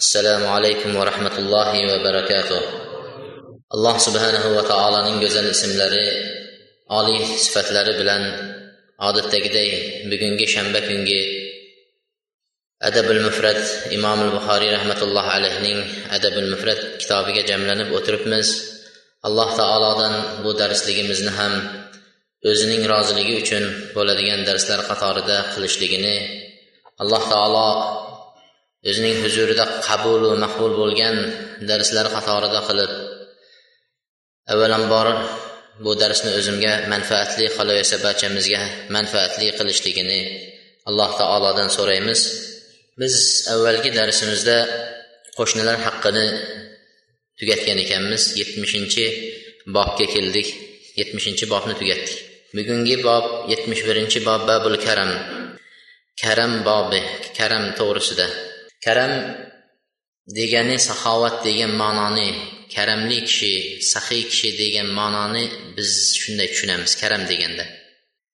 Assalomu alaykum va rahmatullohi va barakatuh. Alloh subhanahu va taoloning go'zal ismlari oliy sifatlari bilan odatdagiday bugungi shanba kungi adabul mufrat imom buxoriy rahmatullohi alayhining adabul mufrat kitobiga jamlanib o'tiribmiz. Alloh taolodan bu darsligimizni ham o'zining roziligi uchun bo'ladigan darslar qatorida qilishligini alloh taolo o'zining huzurida qabulu maqbul bo'lgan darslar qatorida qilib avvalambor bu darsni o'zimga manfaatli qolaversa barchamizga manfaatli qilishligini alloh taolodan so'raymiz. Biz avvalgi darsimizda qo'shnilar haqqini tugatgan ekanmiz. Yetmishinchi bobga keldik. Yetmishinchi bobni tugatdik. Bugungi bob yetmish birinchi bob babul karam. Karam bobi karam to'g'risida. karam degani saxovat degan ma'noni karamli kishi saxiy kishi degan ma'noni biz shunday tushunamiz karam deganda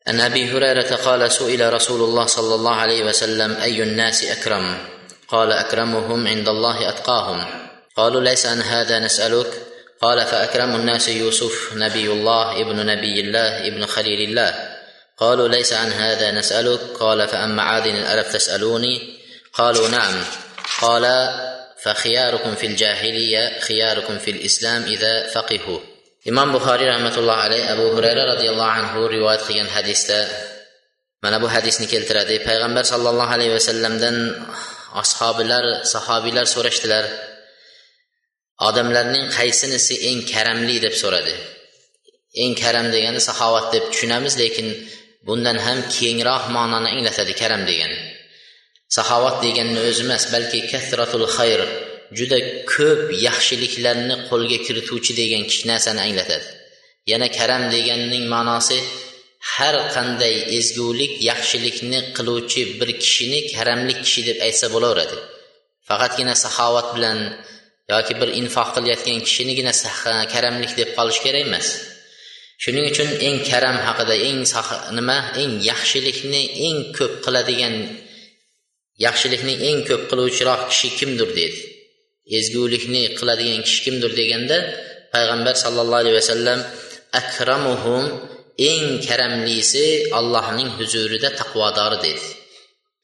عن ابي هريره قال سئل رسول الله صلى الله عليه وسلم اي الناس اكرم قال اكرمهم عند الله اتقاهم قالوا ليس عن هذا نسالك قال فاكرم الناس يوسف نبي الله ابن نبي الله ابن خليل الله قالوا ليس عن هذا نسالك قال فاما عادن الف تسالوني قالوا نعم قال فخياركم في الجاهليه خياركم في الاسلام اذا فقهوا imom buxoriy rahmatullohi alayhi abu hurayra roziyallohu anhu rivoyat qilgan hadisda mana bu hadisni keltiradi payg'ambar sollallohu alayhi vasallamdan ashobilar sahobiylar so'rashdilar odamlarning qaysinisi eng karamli deb so'radi eng karam degani saxovat deb tushunamiz lekin bundan ham kengroq ma'noni anglatadi karam degani saxovat deganni o'zi emas balki kasratul xayr juda ko'p yaxshiliklarni qo'lga kirituvchi degan narsani anglatadi. Yana karam deganning ma'nosi har qanday ezgulik yaxshilikni qiluvchi bir kishini karamli kishi deb aytsa bo'laveradi. Faqatgina saxovat bilan yoki bir infoq qilayotgan kishinigina karamlik deb qolish kerak emas. Shuning uchun eng karam haqida eng nima? Eng yaxshilikni eng ko'p qiladigan yaxshilikni eng ko'p qiluvchiroq kishi kimdir dedi. Ezgulikni qiladigan kishi kimdir deganda payg'ambar sallallohu alayhi vasallam akramuhum eng karamlisi allohning huzurida taqvodori dedi.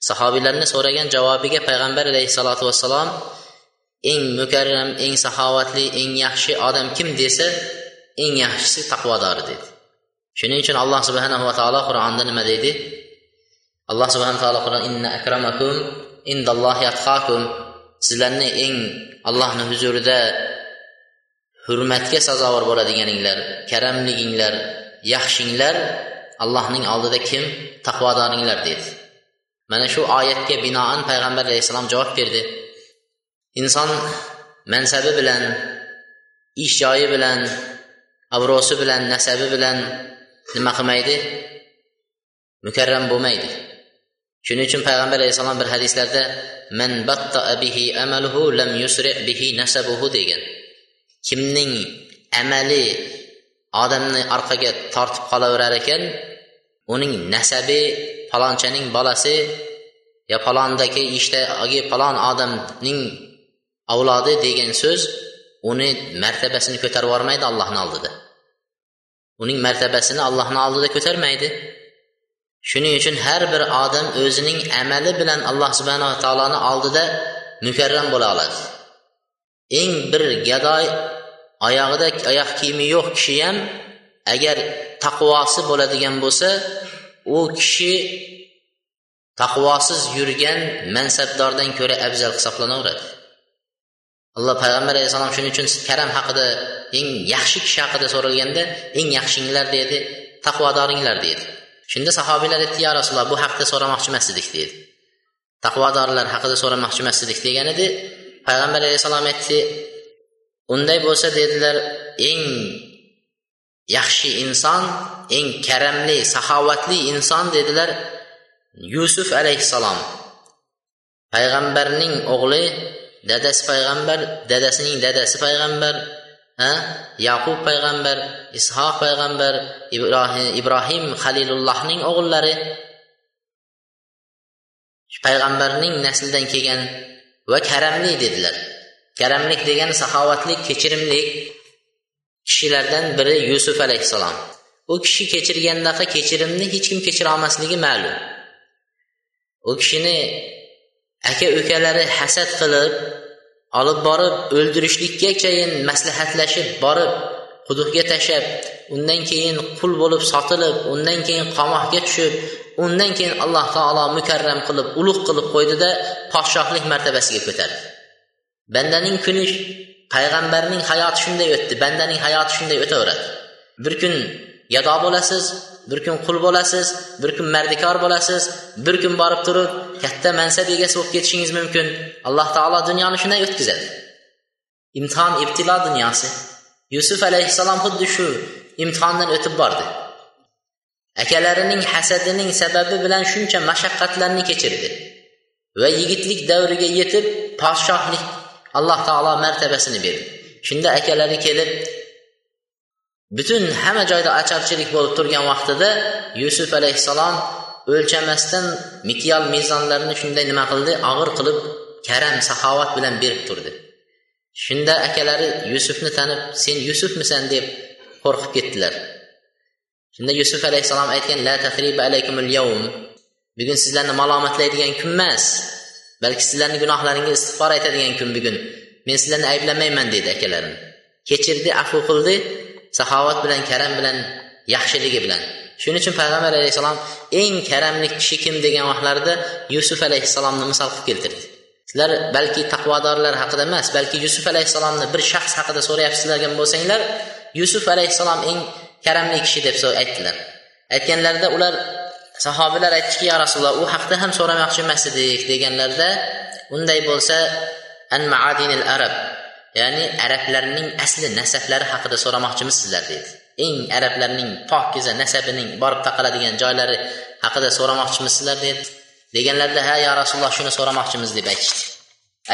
Sahobiylarni so'ragan javobiga payg'ambar alayhissalotu vassalom eng mukarram eng saxovatli eng yaxshi odam kim desa eng yaxshisi taqvodori dedi. Shuning uchun alloh subhanahu va taolo qur'onda nima deydi alloh subhana taolo qur'on inna akramakum indallohi atqakum sizlarni eng allohni huzurida hurmatga sazovor bo'ladiganinglar karamliginglar yaxshinglar allohning oldida kim? Taqvodoringlar dedi. Mana shu oyatga binoan payg'ambar alayhissalom javob berdi. Inson mansabi bilan ish joyi bilan obro'si bilan nasabi bilan nima qilmaydi? Mukarram bo'lmaydi. Shuning uchun payg'ambar alayhissalom bir hadislarda man batta bihi amaluhu lam yusri bihi nasabuhu degan. Kimning amali odamni orqaga tortib qolaverar ekan uning nasabi palonchaning bolasi yo palondagi ishdagi palon odamning avlodi degan so'z uni martabasini ko'tarib yubormaydi allohni oldida. Uning martabasini allohni oldida ko'tarmaydi. Shuning uchun har bir odam o'zining amali bilan alloh subhanava taoloni oldida mukarram bo'la oladi. Eng bir gadoy oyog'ida oyoq kiyimi yo'q kishi ham agar taqvosi bo'ladigan bo'lsa u kishi taqvosiz yurgan mansabdordan ko'ra afzal hisoblanaveradi. Alloh payg'ambar alayhissalom shuning uchun karam haqida eng yaxshi kishi haqida so'ralganda eng yaxshinglar dedi taqvodoringlar dedi shunda sahobiylar aytdi yo rasululloh bu haqda so'ramoqchi emas edik deydi taqvodorlar haqida so'ramoqchi emas edik degan edi. Payg'ambar alayhissalom aytdi unday bo'lsa dedilar eng yaxshi inson eng karamli saxovatli inson dedilar yusuf alayhissalom. Payg'ambarning o'g'li dadasi payg'ambar dadasining dadasi payg'ambar. Ha? Yaqub payg'ambar ishoq payg'ambar ibrohim ibrohim halilullohning o'g'illari. Payg'ambarning naslidan kelgan va karamli dedilar. Karamlik degani saxovatlik kechirimlik. Kishilardan biri yusuf alayhissalom. U kishi kechirgandaqa kechirimni hech kim kechira olmasligi ma'lum. U kishini aka ukalari hasad qilib olib borib o'ldirishlikkachayin maslahatlashib borib quduqga tashlab undan keyin qul bo'lib sotilib undan keyin qamoqga tushib undan keyin alloh taolo mukarram qilib ulug' qilib qo'ydida podshohlik martabasiga ko'tardi. Bandaning kuni payg'ambarning hayoti shunday o'tdi bandaning hayoti shunday o'taveradi. Bir kun yado bo'lasiz bir kun qul bo'lasiz bir kun mardikor bo'lasiz bir kun borib turib katta mansab egasi bo'lib ketishingiz mumkin. Alloh taolo dunyoni shunday o'tkazadi. Imtihon ibtilo dunyosi. Yusuf alayhissalom xuddi shu imtihondan o'tib bordi. Akalarining hasadining sababi bilan shuncha mashaqqatlarni kechirdi. Va yigitlik davriga yetib podshohlik alloh taolo martabasini berdi. Shunda akalari kelib butun hamma joyda acharchilik bo'lib turgan vaqtida yusuf alayhissalom o'lchamasdan mityal mezonlarni shunday nima qildi? Og'ir qilib karam saxovat bilan berib turdi. Shunda akalari yusufni tanib sen yusufmisan? deb qo'rqib ketdilar. Shunda yusuf alayhissalom aytgan la tahriba alaykumul yawm. Bugun sizlarni malomatlaydigan kun emas balki sizlarni gunohlaringga istig'for aytadigan kun bugun. Men sizlarni ayblamayman dedi akalarini kechirdi afu qildi. Saxovat bilan karam bilan yaxshiligi bilan. Shuning uchun payg'ambar alayhissalom eng karamli kishi kim degan vaqtlarida yusuf alayhissalomni misol qilib keltirdi. Sizlar balki taqvodorlar haqida emas balki yusuf alayhissalomni bir shaxs haqida so'rayapsizlargan bo'lsanglar yusuf alayhissalom eng karamli kishi deb aytdilar. Aytganlarida ular sahobalar aytishdiki ya rasululloh u haqida ham so'ramoqchi emas edik deganlarida unday bo'lsa an maadinil arab. Ya'ni arablarning asli nasablari haqida so'ramoqchimiz sizlar dedi eng arablarning pokiza nasabining borib taqaladigan joylari haqida so'ramoqchimiz sizlar dedi deganlarida ha yo rasululloh shuni so'ramoqchimiz deb aytishdi.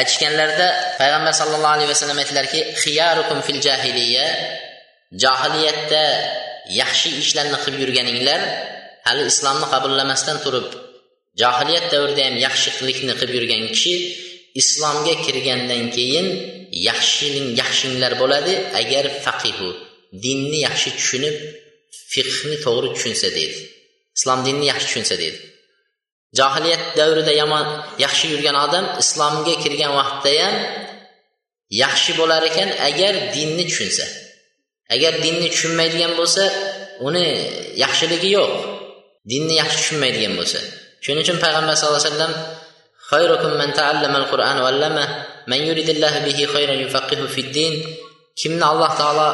Aytishganlarida payg'ambar sallallohu alayhi vasallam aytdilarki xiyarukum fil jahiliya johiliyatda yaxshi ishlarni qilib yurganinglar hali islomni qabullamasdan turib johiliyat davrida ham yaxshilikni qilib yurgan kishi islomga kirgandan keyin yaxshining yaxshinglar bo'ladi agar faqihu dinni yaxshi tushunib fiqhni to'g'ri tushunsa deydi islom dinini yaxshi tushunsa deydi. Johiliyat davrida yomon yaxshi yurgan odam islomga kirgan vaqtda ham yaxshi bo'lar ekan agar dinni tushunsa. Agar dinni tushunmaydigan bo'lsa uni yaxshiligi yo'q. Dinni yaxshi tushunmaydigan bo'lsa. Shuning uchun payg'ambar sallallohu alayhi vasallam man bihi din kimni alloh taolo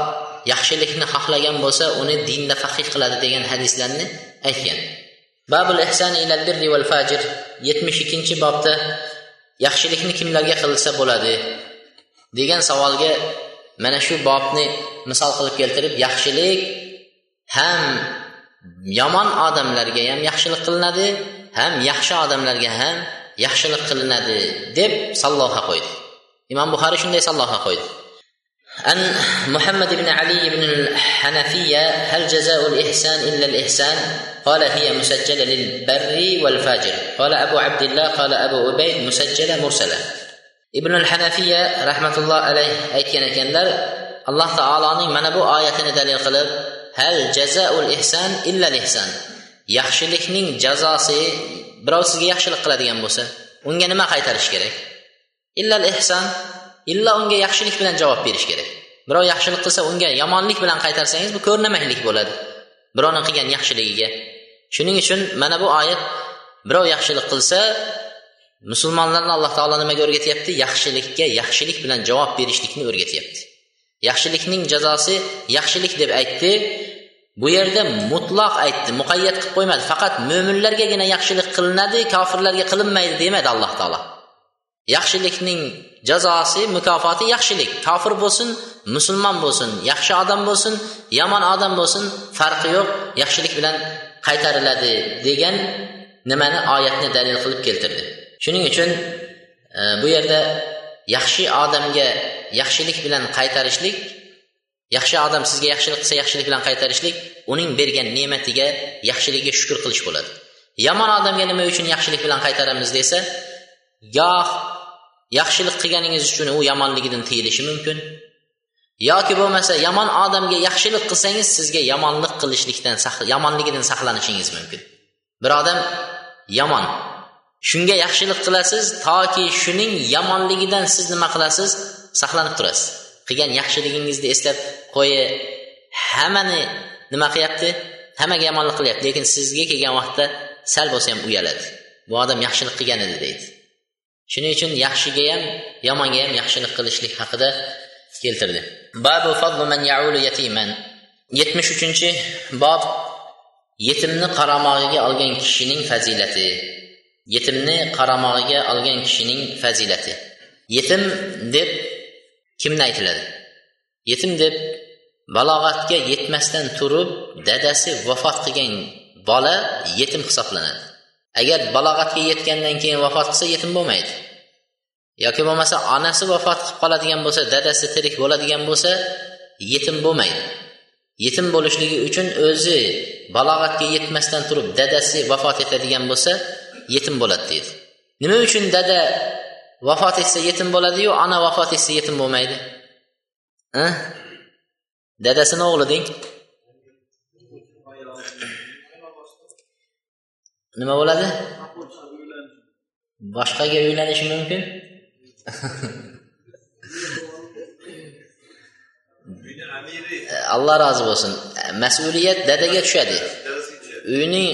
yaxshilikni xohlagan bo'lsa uni dinda faqih qiladi degan hadislarni aytgan. Babul ihsan ilal birri val fajir 72 bobda yaxshilikni kimlarga qilsa bo'ladi? degan savolga mana shu bobni misol qilib keltirib yaxshilik ham yomon odamlarga ham yaxshilik qilinadi ham yaxshi odamlarga ham yaxshilik qilinadi deb salloha qo'ydi. Imom buxoriy shunday salloha qo'ydi عن محمد بن علي بن الحنفية هل جزاء الإحسان إلا الإحسان قال هي مسجلة للبر والفاجر قال أبو عبد الله قال أبو أبي مسجلة مرسلة ابن الحنفية رحمة الله عليه aytgan ekanlar alloh taoloning mana bu oyatini dalil qilib hal jazaul ihson illa ihson yaxshilikning jazosi birov sizga yaxshilik qiladigan bo'lsa unga nima qaytarish kerak illal ihson illo unga yaxshilik bilan javob berish kerak. Birov yaxshilik qilsa unga yomonlik bilan qaytarsangiz bu ko'rnamaklik bo'ladi. Birovni qilgan yaxshiligiga. Shuning uchun mana bu oyat birov yaxshilik qilsa musulmonlarni alloh taolo nimaga o'rgatyapti? Yaxshilikka yaxshilik bilan javob berishlikni o'rgatyapti. Yaxshilikning jazosi yaxshilik deb aytdi. Bu yerda mutloq aytdi muqayyat qilib qo'ymadi. Faqat mo'minlargagina yaxshilik qilinadi kofirlarga qilinmaydi demadi alloh taolo. Yaxshilikning jazosi mukofoti yaxshilik. Kofir bo'lsin musulmon bo'lsin yaxshi odam bo'lsin yomon odam bo'lsin farqi yo'q yaxshilik bilan qaytariladi degan nimani oyatni dalil qilib keltirdi. Shuning uchun e, bu yerda yaxshi odamga yaxshilik bilan qaytarishlik yaxshi odam sizga yaxshilik qilsa yaxshilik bilan qaytarishlik uning bergan ne'matiga yaxshiligiga shukur qilish bo'ladi. Yomon odamga nima uchun yaxshilik bilan qaytaramiz desa goh yaxshilik qilganingiz uchun u yomonligidan tiyilishi mumkin. Yoki bo'lmasa yomon odamga yaxshilik qilsangiz sizga yomonlik qilishlikdan yomonligidan saqlanishingiz mumkin. Bir odam yomon shunga yaxshilik qilasiz toki shuning yomonligidan siz nima qilasiz? Saqlanib turasiz. Qilgan yaxshiligingizni eslab qo'yi hammani nima qilyapti? Hammaga yomonlik qilyapti lekin sizga kelgan vaqtda sal bo'lsa ham uyaladi. Bu odam yaxshilik qilgan edi deydi. Shuning uchun yaxshiga ham yomonga ham yaxshilik qilishlik haqida keltirdi. Babu fadlu man yaulu yatiman. Yetmish uchinchi bob yetimni qaramog'iga olgan kishining fazilati. Yetimni qaramog'iga olgan kishining fazilati. Yetim deb kimni aytiladi? Yetim deb balog'atga yetmasdan turib dadasi vafot qilgan bola yetim hisoblanadi. Agar balog'atga yetgandan keyin vafot qilsa yetim bo'lmaydi. Yoki bo'lmasa onasi vafot qilib qoladigan bo'lsa dadasi tirik bo'ladigan bo'lsa yetim bo'lmaydi. Yetim bo'lishligi uchun o'zi balog'atga yetmasdan turib dadasi vafot etadigan bo'lsa yetim bo'ladi deydi. Nima uchun dada vafot etsa yetim bo'ladiyu ona vafot etsa yetim bo'lmaydi? Hm? Dadasini o'g'li deng. Nima bo'ladi? Boshqaga uylanishi mumkin? Alloh rozi bo'lsin. Mas'uliyat dadaga tushadi. Uyning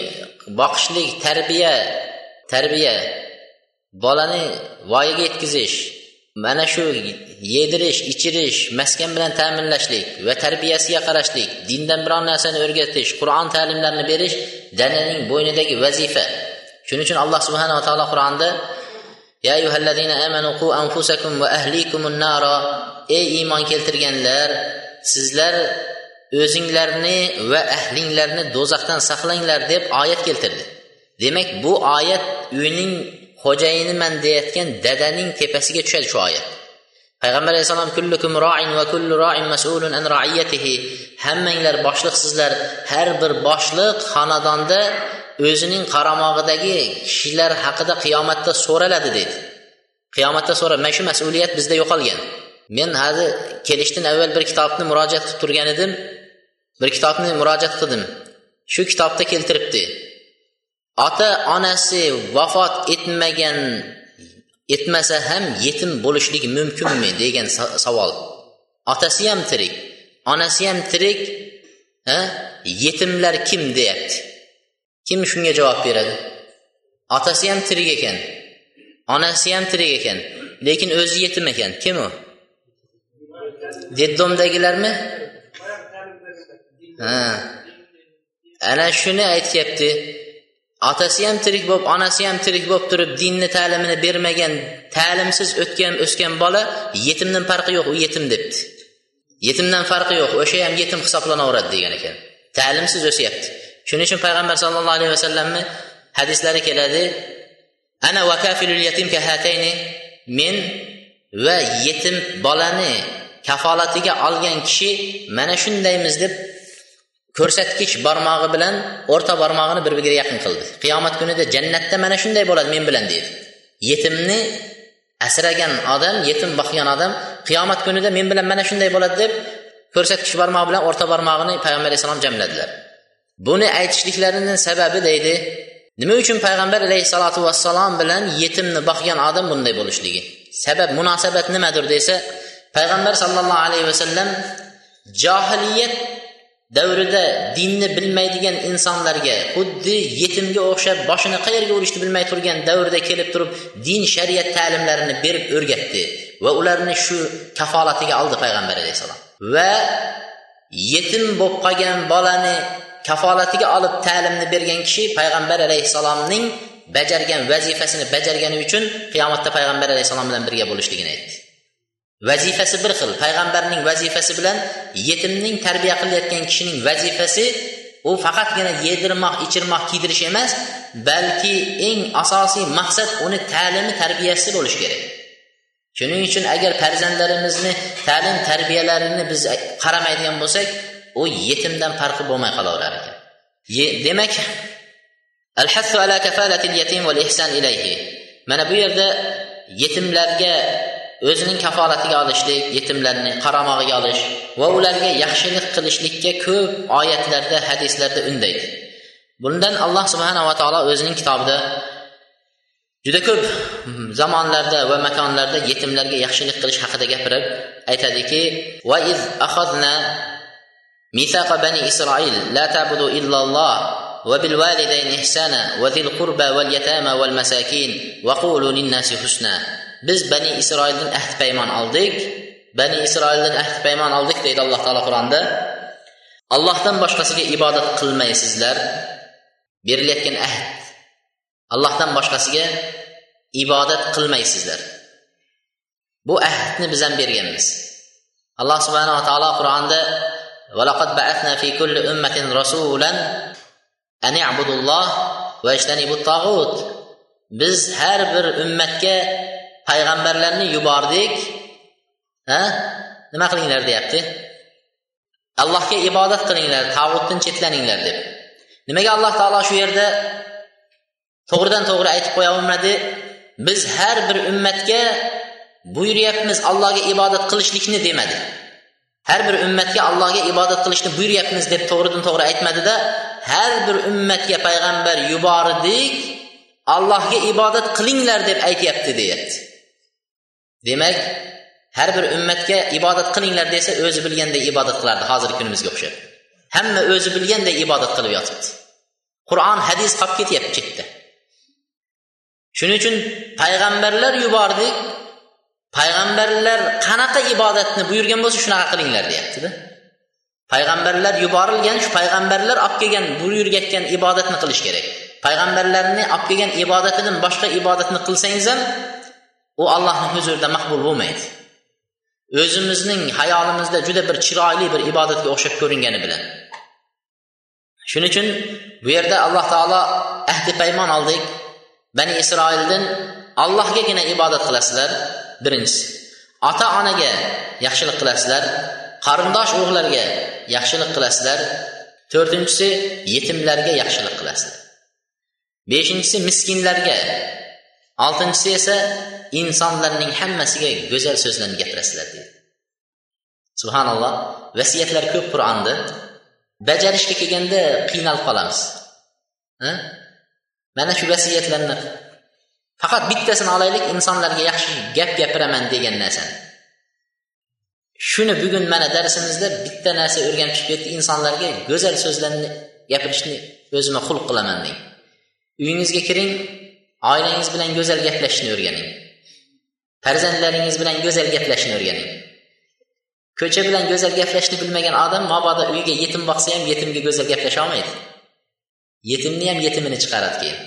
boqishlik tarbiya tarbiya bolani voyaga yetkazish. Mana shu yedirish ichirish maskan bilan ta'minlashlik va tarbiyasiga qarashlik dindan biron narsani o'rgatish qur'on ta'limlarini berish dananing bo'ynidagi vazifa. Shuning uchun alloh subhanava taolo qur'onda ya amanu qu anfusakum va ahlikumun nara ey iymon keltirganlar sizlar o'zinglarni va ahlinglarni do'zaxdan saqlanglar deb oyat keltirdi. Demak bu oyat uyning xo'jayiniman deyayotgan dadaning tepasiga tushadi shu oyat. Payg'ambar alayhissalom kullukum roin va kullu roin mas'ulun an raiyatihi. Hammanglar boshliqsizlar. Har bir boshliq xonadonda o'zining qaramog'idagi kishilar haqida qiyomatda so'raladi deydi qiyomatda so'ra mana shu mas'uliyat bizda yo'qolgan. Men hali kelishdan avval bir kitobni murojaat qilib turgan edim. Bir kitobni murojaat qildim. Shu kitobda keltiribdi. Ota onasi vafot etmagan etmasa ham yetim bo'lishlik mumkinmi degan savol. Otasi ham tirik onasi ham tirik ha? Yetimlar kim deyapti? Kim shunga javob beradi? Otasi ham tirik ekan onasi ham tirik ekan lekin o'zi yetim ekan. Kim u? Deddomdagilarmi? Ha. Ana shuni aytyapti. Otasi ham tirik bo'lib onasi ham tirik bo'lib turib dinni ta'limini bermagan ta'limsiz o'tgan o'sgan bola yetimdan farqi yo'q u yetim debdi. Yetimdan farqi yo'q o'sha ham yetim hisoblanaveradi degan ekan. Ta'limsiz o'syapti. Shuning uchun payg'ambar sallallohu alayhi vasallamni hadislari keladi. Ana vakafilul yatim kahatayni men va yetim bolani kafolatiga olgan kishi mana shundaymiz deb ko'rsatkich barmog'i bilan o'rta barmog'ini bir biriga yaqin qildi. Qiyomat kunida jannatda mana shunday bo'ladi men bilan deydi. Yetimni asragan odam yetim boqgan odam qiyomat kunida men bilan mana shunday bo'ladi deb ko'rsatkich barmog'i bilan o'rta barmog'ini payg'ambar alayhissalom jamladilar. Buni aytishliklarini sababi deydi nima uchun payg'ambar alayhissalotu vassalom bilan yetimni boqgan odam bunday bo'lishligi? Sabab munosabat nimadir desa payg'ambar sollallohu alayhi vasallam johiliyat davrida dinni bilmaydigan insonlarga xuddi yetimga o'xshab boshini qayerga urishni bilmay turgan davrda kelib turib din shariat ta'limlarini berib o'rgatdi va ularni shu kafolatiga oldi payg'ambar alayhissalom. Va yetim bo'lib qolgan bolani kafolatiga olib ta'limni bergan kishi payg'ambar alayhissalomning bajargan vazifasini bajargani uchun qiyomatda payg'ambar alayhissalom bilan birga bo'lishligini aytdi. Vazifasi bir xil. Payg'ambarning vazifasi bilan yetimning tarbiya qilayotgan kishining vazifasi u faqatgina yedirmoq ichirmoq kiydirish emas balki eng asosiy maqsad uni ta'limi tarbiyasi bo'lishi kerak. Shuning uchun agar farzandlarimizni ta'lim tarbiyalarini biz qaramaydigan bo'lsak u yetimdan farqi bo'lmay qolaverar ekan. Demak mana bu yerda yetimlarga o'zining kafolatiga olishlik yetimlarni qaramog'iga olish va ularga yaxshilik qilishlikka ko'p oyatlarda hadislarda undaydi bundan alloh subhanava taolo o'zining kitobida juda ko'p zamonlarda va makonlarda yetimlarga yaxshilik qilish haqida gapirib aytadiki va iz akhadna mithaqa bani isroil la ta'budu illalloh وبالوالدين إحسانا وذي القربى واليتامى والمساكين وقولوا للناس حسنا biz bani isroildan ahd paymon oldik bani isroildan ahd paymon oldik deydi alloh taolo qur'onda allohdan boshqasiga ibodat qilmaysizlar berilayotgan ahd. Allohdan boshqasiga ibodat qilmaysizlar bu ahdni biz ham berganmiz. Alloh subhanava taolo qur'onda valaqad ba'athna fi kulli ummatin rasulan an اعبدوا الله واجتنبوا الطاغوت biz har bir ummatga payg'ambarlarni yubordik. Ha? Nima qilinglar deyapti? Allohga ibodat qilinglar tag'utdan chetlaninglar deb. Nimaga alloh taolo shu yerda to'g'ridan to'g'ri aytib qo'ya olmadi? Biz har bir ummatga buyuryapmiz allohga ibodat qilishlikni demadi. Har bir ummatga allohga ibodat qilishni buyuryapmiz deb to'g'ridan to'g'ri aytmadida har bir ummatga payg'ambar yubordik allohga ibodat qilinglar deb aytyapti deyapti. Demak har bir ummatga ibodat qilinglar desa o'zi bilganday ibodat qilardi hozirgi kunimizga o'xshab. Hamma o'zi bilganday ibodat qilib yotibdi. Qur'on hadis qolib ketyapti chetda. Shuning uchun payg'ambarlar yubordik payg'ambarlar qanaqa ibodatni buyurgan bo'lsa shunaqa qilinglar deyaptida. Payg'ambarlar yuborilgan shu payg'ambarlar olib kelgan buyurayotgan ibodatni qilish kerak. Payg'ambarlarni olib kelgan ibodatidan boshqa ibodatni qilsangiz ham u allohni huzurida maqbul bo'lmaydi. O'zimizning hayolimizda juda bir chiroyli bir ibodatga o'xshab ko'ringani bilan. Shuning uchun bu yerda alloh taolo ahdi paymon oldik. Bani isroildan allohgagina ibodat qilasizlar birinchisi. Ota onaga yaxshilik qilasizlar qarindosh urug'larga yaxshilik qilasizlar to'rtinchisi yetimlarga yaxshilik qilasizlar. Beshinchisi miskinlarga oltinchisi esa insonlarning hammasiga go'zal so'zlarni gapirasizlar deydi subhanalloh vasiyatlar ko'p qur'onda. Bajarishga kelganda qiynalib qolamiz. Mana shu vasiyatlarni faqat bittasini olaylik insonlarga yaxshi gap gapiraman degan narsani. Shuni bugun mana darsimizda bitta narsa o'rganib chiqib ketdi. Insonlarga go'zal so'zlarni gapirishni o'zimga xulq qilaman deng uyingizga kiring oilangiz bilan go'zal gaplashishni o'rganing farzandlaringiz bilan go'zal gaplashishni o'rganing ko'cha bilan go'zal gaplashishni bilmagan odam mabodo uyiga yetim boqsa ham yetimga go'zal gaplasha olmaydi yetimni ham yetimini chiqaradi keyin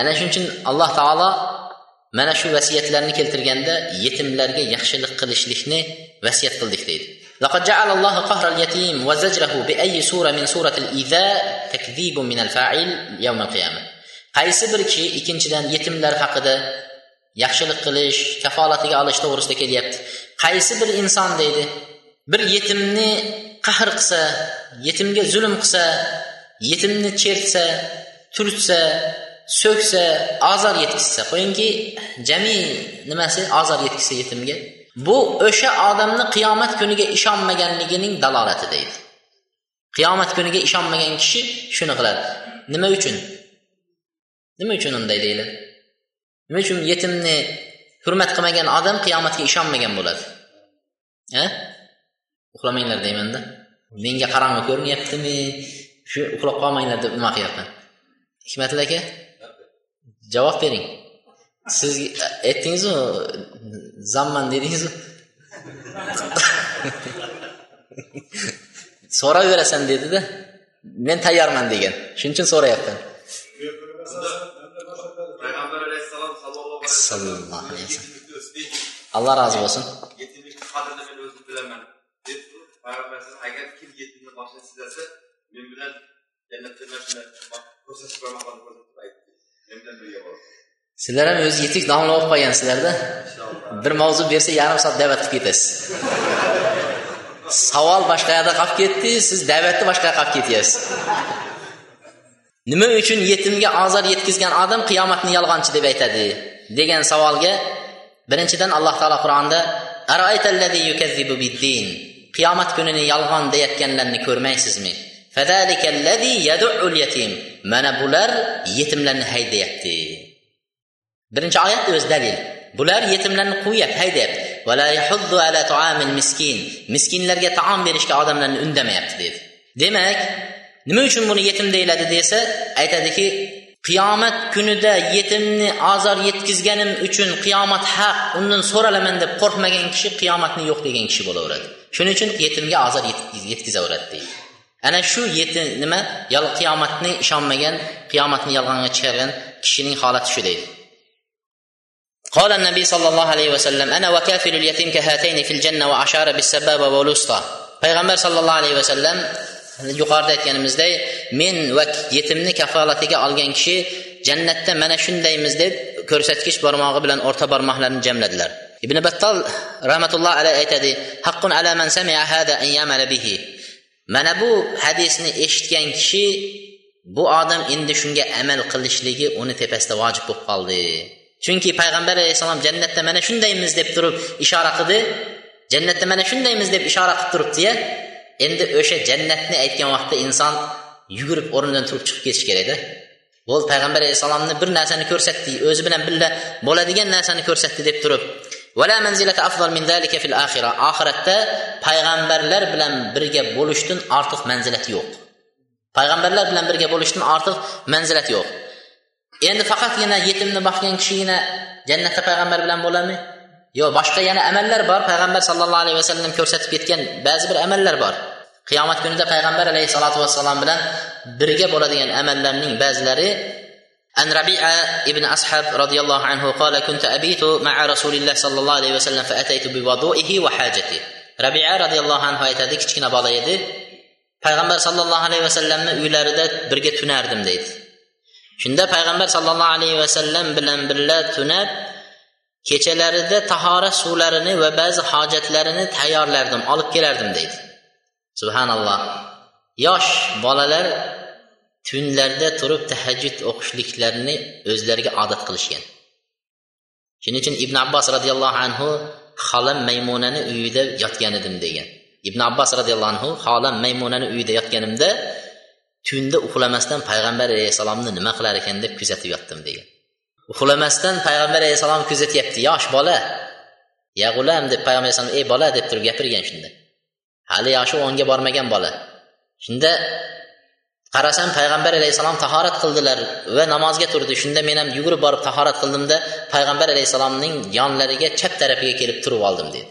ana shuning uchun alloh taolo mana shu vasiyatlarni keltirganda yetimlarga yaxshilik qilishlikni vasiyat qildik deydi لقد جعل الله قهر اليتيم وزجره بأي سورة من سورة الإيذاء تكذيب من الفاعل يوم القيامة qaysi bir kishi ikkinchidan yetimlar haqida yaxshilik qilish kafolatiga olish to'g'risida kelyapti. Qaysi bir inson deydi bir yetimni qahr qilsa yetimga zulm qilsa yetimni chertsa turtsa so'ksa ozor yetkazsa qo'yingki jami nimasi ozor yetkazsa yetimga? Bu o'sha odamni qiyomat kuniga ishonmaganligining dalolati deydi. Qiyomat kuniga ishonmagan kishi shuni qiladi. Nima uchun? Nima uchun unday deyiladi nima uchun yetimni hurmat qilmagan odam qiyomatga ishonmagan bo'ladi? A uxlamanglar deymanda menga qarong'i ko'rinyaptimi? Shu uxlab qolmanglar deb nima qilyapman? Hikmatli aka javob bering. Siz aytdingizu zamman dedingizu so'rayverasan dedida men tayyorman degan. Shuning uchun so'rayapman. Sallallohu alayhi vasallam alloh rozi bo'lsin yetimlikni qadrini men o'zim bilaman deb payg'ambar agar kim yetimni boshini silasa men bilan jannatda mana shuni ko'rsatib aytdi men bilan birga bo'ladi sizlar ham o'zi yetuk domla bo'lib qolgansizlarda bir mavzu bersa yarim soat da'vat qilib ketasiz savol boshqa yoqda qolib ketdi siz da'vatni boshqa yoqqa qolib ketyapsiz nima uchun yetimga ozor yetkazgan odam qiyomatni yolg'onchi deb aytadi degan savolga birinchidan alloh taolo qur'onda qiyomat kunini yolg'on deyayotganlarni ko'rmaysizmi? Mana bular yetimlarni haydayapti. Birinchi oyat o'zi dalil. Bular yetimlarni quvyapti haydayapti. Miskinlarga taom berishga odamlarni undamayapti dedi demak nima uchun buni yetim deyiladi desa aytadiki qiyomat kunida yetimni ozor yetkazganim uchun qiyomat haq undan so'ralaman deb qo'rqmagan kishi qiyomatni yo'q degan kishi bo'laveradi shuning uchun yetimga ozor yetkazaveradi deydi ana shu yetim nima qiyomatni ishonmagan qiyomatni yolg'onga chiqargan kishining holati shu deydi قال النبي صلى الله عليه وسلم أنا وكافل اليتيم كهاتين في الجنة وأشار بالسبابة والوسطى payg'ambar sallallohu alayhi vasallam yuqorida aytganimizdek men va yetimni kafolatiga olgan kishi jannatda mana shundaymiz deb ko'rsatkich barmog'i bilan o'rta barmoqlarini jamladilar. İbn battol rahmatulloh alayhi aytadi haqqun ala man sami'a hada an yamala bihi. Mana bu hadisni eshitgan kishi bu odam endi shunga amal qilishligi uni tepasida vojib bo'lib qoldi. Chunki payg'ambar alayhissalom jannatda mana shundaymiz deb turib ishora qildi jannatda mana shundaymiz deb ishora qilib turibdiya endi o'sha jannatni aytgan vaqtda inson yugurib o'rnidan turib chiqib ketishi kerakda bo'ldi payg'ambar alayhissalomni bir narsani ko'rsatdi o'zi bilan birga bo'ladigan narsani ko'rsatdi deb turib oxiratda payg'ambarlar bilan birga bo'lishdan ortiq manzilat yo'q. Payg'ambarlar bilan birga bo'lishdan ortiq manzilat yo'q. Endi faqatgina yetimni boqgan kishigina jannatda payg'ambar bilan bo'ladimi? Yo'q boshqa yana amallar bor? Payg'ambar sallallohu alayhi vasallam ko'rsatib ketgan ba'zi bir amallar bor. qiyomat kunida payg'ambar alayhissalotu vassalom bilan birga bo'ladigan amallarning ba'zilari عن ربيعة ابن أصحاب رضي الله عنه قال كنت أبيت مع رسول الله صلى الله عليه وسلم فأتيت بوضوئه وحاجته ربيعة رضي الله عنه aytadi kichkina bola edi payg'ambar sallallohu alayhi vasallamni uylarida birga tunardim deydi shunda payg'ambar sallallohu alayhi vasallam bilan birga tunab kechalarida tahorat suvlarini va ba'zi hojatlarini tayyorlardim olib kelardim deydi Subhanalloh. Yosh bolalar tunlarda turib tahajjud o'qishliklarini o'zlariga odat qilishgan. Shuning uchun ibn abbos roziyallohu anhu xolam maymunani uyida yotgan edim degan. Ibn abbos roziyallohu anhu xolam maymunani uyida yotganimda tunda uxlamasdan payg'ambar alayhissalomni nima qilar ekan deb kuzatib yotdim degan. Uxlamasdan payg'ambar alayhissalom kuzatyapti yosh bola ya g'ulam deb payg'ambar alayhissalom ey bola deb turib gapirgan shunda. Hali yoshi o'nga bormagan bola. Shunda qarasam payg'ambar alayhissalom tahorat qildilar va namozga turdi. Shunda men ham yugurib borib tahorat qildimda payg'ambar alayhissalomning yonlariga chap tarafiga kelib turib oldim dedi.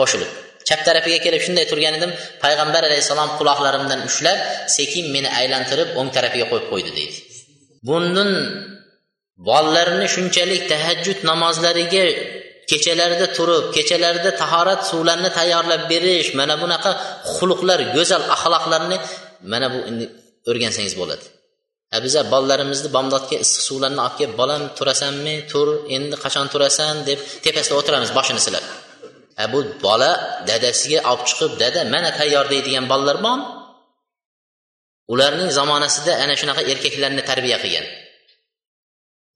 Qo'shilib chap tarafiga kelib shunday turgan edim payg'ambar alayhissalom quloqlarimdan ushlab sekin meni aylantirib o'ng tarafiga qo'yib qo'ydi deydi bundan bolalarni shunchalik tahajjud namozlariga kechalarida turib kechalarida tahorat suvlarini tayyorlab berish mana bunaqa xulqlar go'zal axloqlarni mana bu o'rgansangiz bo'ladi. A biza bolalarimizni bomdodga issiq suvlarni olib kelib bolam turasanmi? Tur endi qachon turasan? deb tepasida o'tiramiz boshini silab. A bu bola dadasiga olib chiqib dada mana tayyor deydigan bolalar bormi ularning zamonasida ana shunaqa erkaklarni tarbiya qilgan.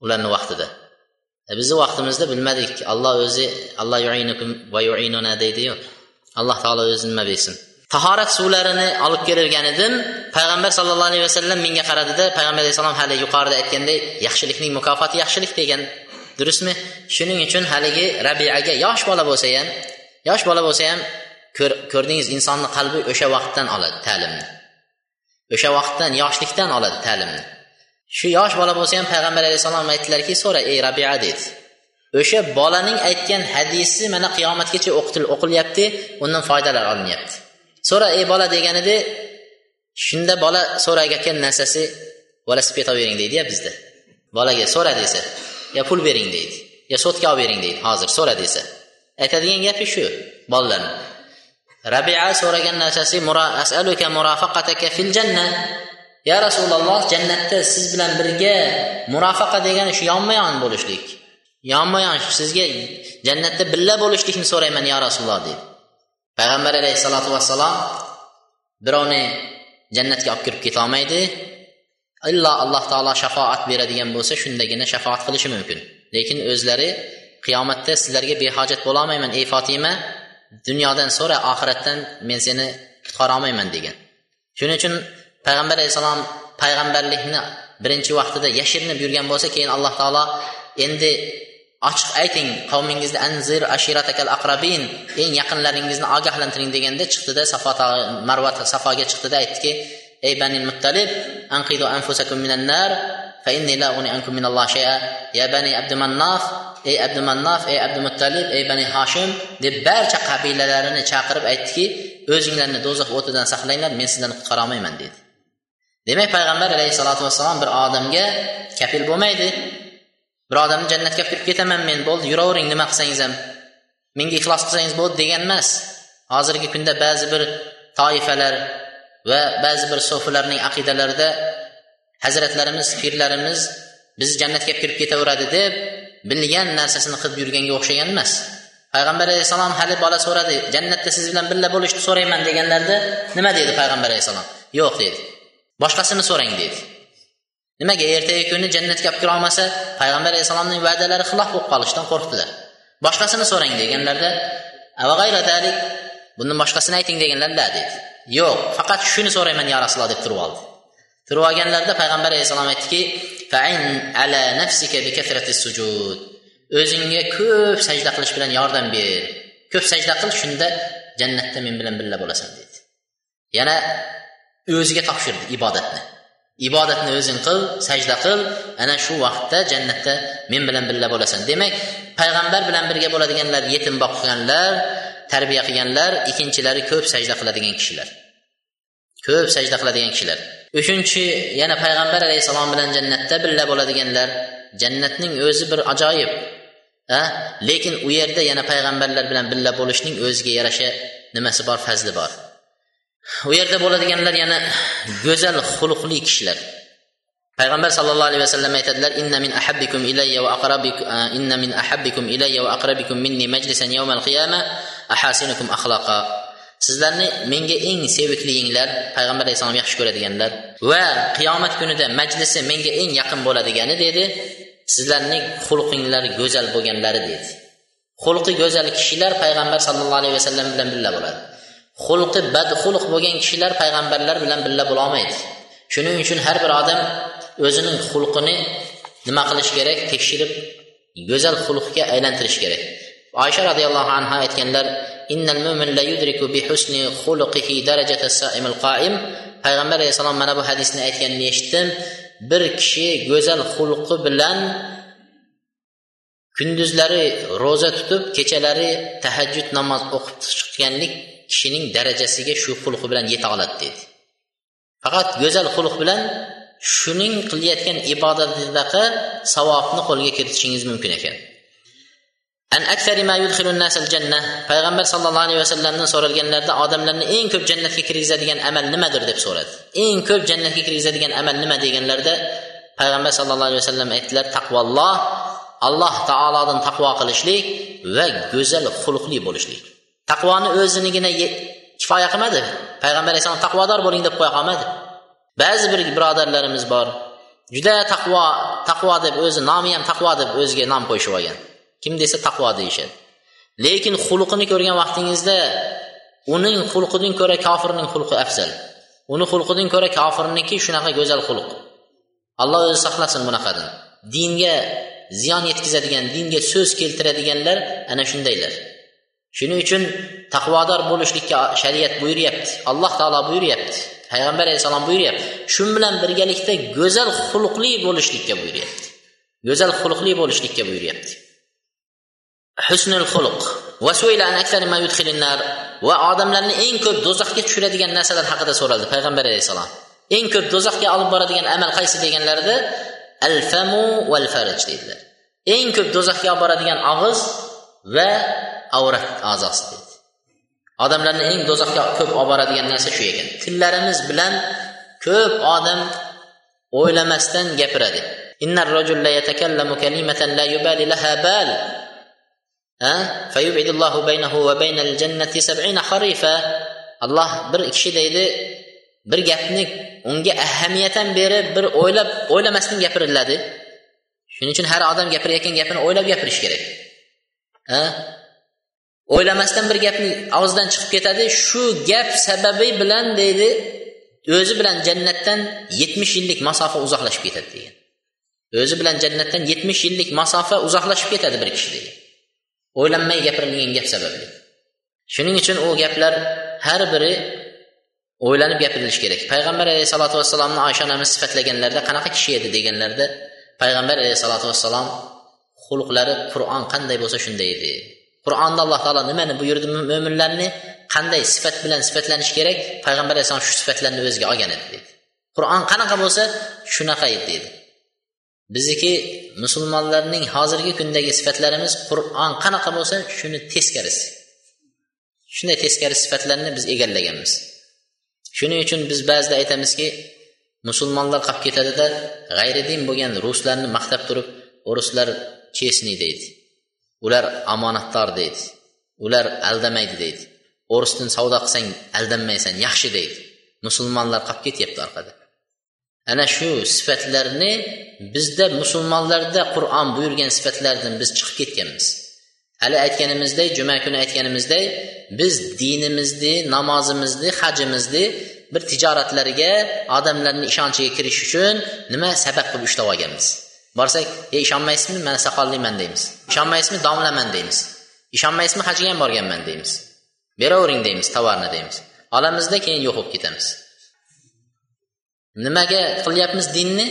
Ularni vaqtida. E, bizni vaqtimizda bilmadik. Alloh o'zi alloh yuinukum va yuinuna deydiyu alloh taolo o'zi nima bilsin? Tahorat suvlarini olib kelgan edim payg'ambar sallallohu alayhi vasallam menga qaradida payg'ambar alayhissalom hali yuqorida aytganday yaxshilikning mukofoti yaxshilik degan. Durustmi? Shuning uchun haligi rabiaga yosh bola bo'lsa ham yosh bola bo'lsa ham ko'rdingiz insonni qalbi o'sha vaqtdan oladi ta'limni. O'sha vaqtdan yoshlikdan oladi ta'limni. Shu yosh bola bo'lsa ham payg'ambar alayhissalom aytdilarki so'ra ey rabia dedi. O'sha bolaning aytgan hadisi mana qiyomatgacha o'qilyapti undan foydalar olinyapti. So'ra ey bola deganida shunda bola so'ragan narsasi velosiped olib bering deydiya bizda. Bolaga so'ra desa yo pul bering deydi. Yo sotka olib bering deydi hozir so'ra desa. Aytadigan gapi shu bolalarni. Rabia so'ragan narsasi asaluka murafaqataka fil janna. Ya rasululloh jannatda siz bilan birga murofaqa degani shu yonma yon bo'lishlik. Yonma yon sizga jannatda birga bo'lishlikni so'rayman ya rasululloh deydi payg'ambar alayhissalotu vassalom birovni jannatga olib kirib ketolmaydi illo alloh taolo shafoat beradigan bo'lsa shundagina shafoat qilishi mumkin. Lekin o'zlari qiyomatda sizlarga behojat bo'lolmayman ey fotima dunyodan so'ra oxiratdan men seni qutqara olmayman degan. Shuning uchun payg'ambar alayhissalom payg'ambarlikni birinchi vaqtida yashirinib yurgan bo'lsa keyin alloh taolo endi ochiq ayting qavmingizni anzir ashiratakal aqrabin eng yaqinlaringizni ogohlantiring deganda chiqdida safo marva safoga chiqdida aytdiki ey bani muttalib anqidu anfusakum minan nar fa inni la uni ankum minallohi shay'a. Ya bani abdumannaf ey abdumannaf ey abdumuttalib ey bani hoshim deb barcha qabilalarini chaqirib aytdiki o'zinglarni do'zax o'tidan saqlanglar men sizlarni qutqara olmayman dedi. Demak payg'ambar alayhissalotu vassalom bir odamga kafil bo'lmaydi. Bir odamni jannatga olib kirib ketaman men bo'ldi yuravering nima qilsangiz ham. Menga ixlos qilsangiz bo'ldi degan emas. Hozirgi kunda ba'zi bir toifalar va ba'zi bir sofilarning aqidalarida hazratlarimiz pirlarimiz biz jannatga kirib ketaveradi deb bilgan narsasini qilib yurganga o'xshagan emas. Payg'ambar alayhissalom hali bola so'radi jannatda siz bilan birga bo'lishni so'rayman deganlarida nima dedi payg'ambar alayhissalom? Yo'q dedi. Boshqasini so'rang deydi nimaga ertagi kuni jannatga olib kira olmasa payg'ambar alayhissalomning va'dalari xilof bo'lib qolishidan qo'rqdilar. Boshqasini so'rang deganlarda bundan boshqasini ayting deganlarda dedi. Yo'q faqat shuni so'rayman yo rasululloh deb turib oldi. Turib olganlarida payg'ambar alayhissalom aytdiki ala nafsika bi sujud o'zingga ko'p sajda qilish bilan yordam ber. Ko'p sajda qil shunda jannatda men bilan birga bo'lasan dedi. Yana o'ziga topshirdi ibodatni. Ibodatni o'zing qil sajda qil ana shu vaqtda jannatda men bilan birga bo'lasan. Demak payg'ambar bilan birga bo'ladiganlar yetim boqqanlar tarbiya qilganlar ikkinchilari ko'p sajda qiladigan kishilar. Ko'p sajda qiladigan kishilar. Uchinchi yana payg'ambar alayhissalom bilan jannatda birga bo'ladiganlar jannatning o'zi bir ajoyib a? Lekin u yerda yana payg'ambarlar bilan birga bo'lishning o'ziga yarasha nimasi bor fazli bor. U yerda bo'ladiganlar yana go'zal xulqli kishilar. Payg'ambar sallallohu alayhi vasallam aytadilar inna min ahabbikum ilayya va aqrabikum inna min ahabbikum ilayya va aqrabikum minni majlisan yawmal qiyama ahasinukum akhlaqa. Sizlarni menga eng sevikliginglar payg'ambar alayhissalom yaxshi ko'radiganlar va qiyomat kunida majlisi menga eng yaqin bo'ladigani dedi. Sizlarning xulqinglar go'zal bo'lganlari dedi. Xulqi go'zal kishilar payg'ambar sallallohu alayhi vasallam bilan birga bo'ladi. Xulqi badxulq bo'lgan kishilar payg'ambarlar bilan birga bo'lolmaydi shuning uchun har bir odam o'zining xulqini nima qilish kerak? Tekshirib go'zal xulqga aylantirish kerak. Oysha roziyallohu anhu aytganlar innal mu'min la yudriku bi husni xulqihi darajata saimil qoim payg'ambar alayhissalom mana bu hadisni aytganini eshitdim. Bir kishi go'zal xulqi bilan kunduzlari ro'za tutib kechalari tahajjud namoz o'qib chiqqanlik kishining darajasiga shu xulqi bilan yeta oladi dedi. Faqat go'zal xulq bilan shuning qilayotgan ibodatidagi savobni qo'lga kiritishingiz mumkin ekan. An aksari ma yudkhilun nasal janna payg'ambar sallallohu alayhi vasallamdan so'ralganlarda odamlarni eng ko'p jannatga kirgizadigan amal nimadir deb so'radi. Eng ko'p jannatga kirgizadigan amal nima deganlarida payg'ambar sallallohu alayhi vasallam aytdilar taqvolloh alloh taolodan taqvo qilishlik va go'zal xulqli bo'lishlik. Taqvoni o'zinigina kifoya qilmadi. Payg'ambar alayhissalom taqvodor bo'ling deb qo'ya qolmadi. Ba'zi bir birodarlarimiz bor juda taqvo taqvo deb o'zi nomi ham taqvo deb o'ziga nom qo'yishib olgan. Kim desa taqvo deyishadi. Lekin xulqini ko'rgan vaqtingizda uning xulqidan ko'ra kofirning xulqi afzal. Uni xulqidan ko'ra kofirniki shunaqa go'zal xulq. Alloh o'zi saqlasin bunaqadan. Dinga ziyon yetkazadigan dinga so'z keltiradiganlar ana shundaylar. Shuning uchun taqvodor bo'lishlikka shariat buyuryapti. Alloh taolo buyuryapti. Payg'ambar alayhissalom buyuryapti. Shu bilan birgalikda go'zal xulqli bo'lishlikka buyuryapti. Go'zal xulqli bo'lishlikka buyuryapti. Husnul xulq. Va odamlarni eng ko'p do'zaxga tushiradigan narsalar haqida so'raldi payg'ambar alayhissalom. Eng ko'p do'zaxga olib boradigan amal qaysi deganlarida? Al famu val faraj dedilar. Eng ko'p do'zaxga olib boradigan og'iz va avrat a'zosi deydi odamlarni eng do'zaxga ko'p olib boradigan narsa shu ekan. Tillarimiz bilan ko'p odam o'ylamasdan gapiradi. Alloh bir kishi deydi bir gapni unga ahamiyat ham berib bir o'ylab o'ylamasdan gapiriladi. Shuning uchun har odam gapirayotgan gapini o'ylab gapirish kerak. O'ylamasdan bir gapni og'zidan chiqib ketadi. Shu gap sababi bilan deydi o'zi bilan jannatdan yetmish yillik masofa uzoqlashib ketadi degan. O'zi bilan jannatdan yetmish yillik masofa uzoqlashib ketadi bir kishi degan. O'ylanmay gapirilgan gap sababli shuning uchun u gaplar har biri o'ylanib gapirilishi kerak. Payg'ambar alayhissalotu vassalomni oysha onamiz sifatlaganlarida qanaqa kishi edi deganlarida payg'ambar alayhissalotu vassalom xulqlari qur'on qanday bo'lsa shunday edi. Qur'onda alloh taolo nimani buyurdi mo'minlarni qanday sifat bilan sifatlanish kerak? Payg'ambar alayhissalom shu sifatlarni o'ziga olgan edi deydi qur'on qanaqa bo'lsa shunaqa edi deydi bizniki musulmonlarning hozirgi kundagi sifatlarimiz qur'on qanaqa bo'lsa shuni teskarisi shunday teskari sifatlarni biz egallaganmiz. Shuning uchun biz ba'zida aytamizki musulmonlar qolib ketadida g'ayridin bo'lgan ruslarni maqtab turib ruslar chesniy deydi. Ular omonatdor deydi. Ular aldamaydi deydi. O'risdan savdo qilsang aldanmaysan yaxshi deydi. Musulmonlar qolib ketyapti orqada. Ana shu sifatlarni bizda musulmonlarda qur'on buyurgan sifatlardan biz chiqib ketganmiz. Hali aytganimizdek juma kuni aytganimizdek biz dinimizni namozimizni hajimizni bir tijoratlarga odamlarni ishonchiga kirish uchun nima sabab qilib ushlab olganmiz? Borsak ey ishonmaysizmi? Mana soqolliman deymiz. Ishonmaysizmi? Domlaman deymiz. Ishonmaysizmi? Hajga ham borganman deymiz. Beravering deymiz tovarni deymiz. Olamizda keyin yo'q bo'lib ketamiz nimaga qilyapmiz dinni?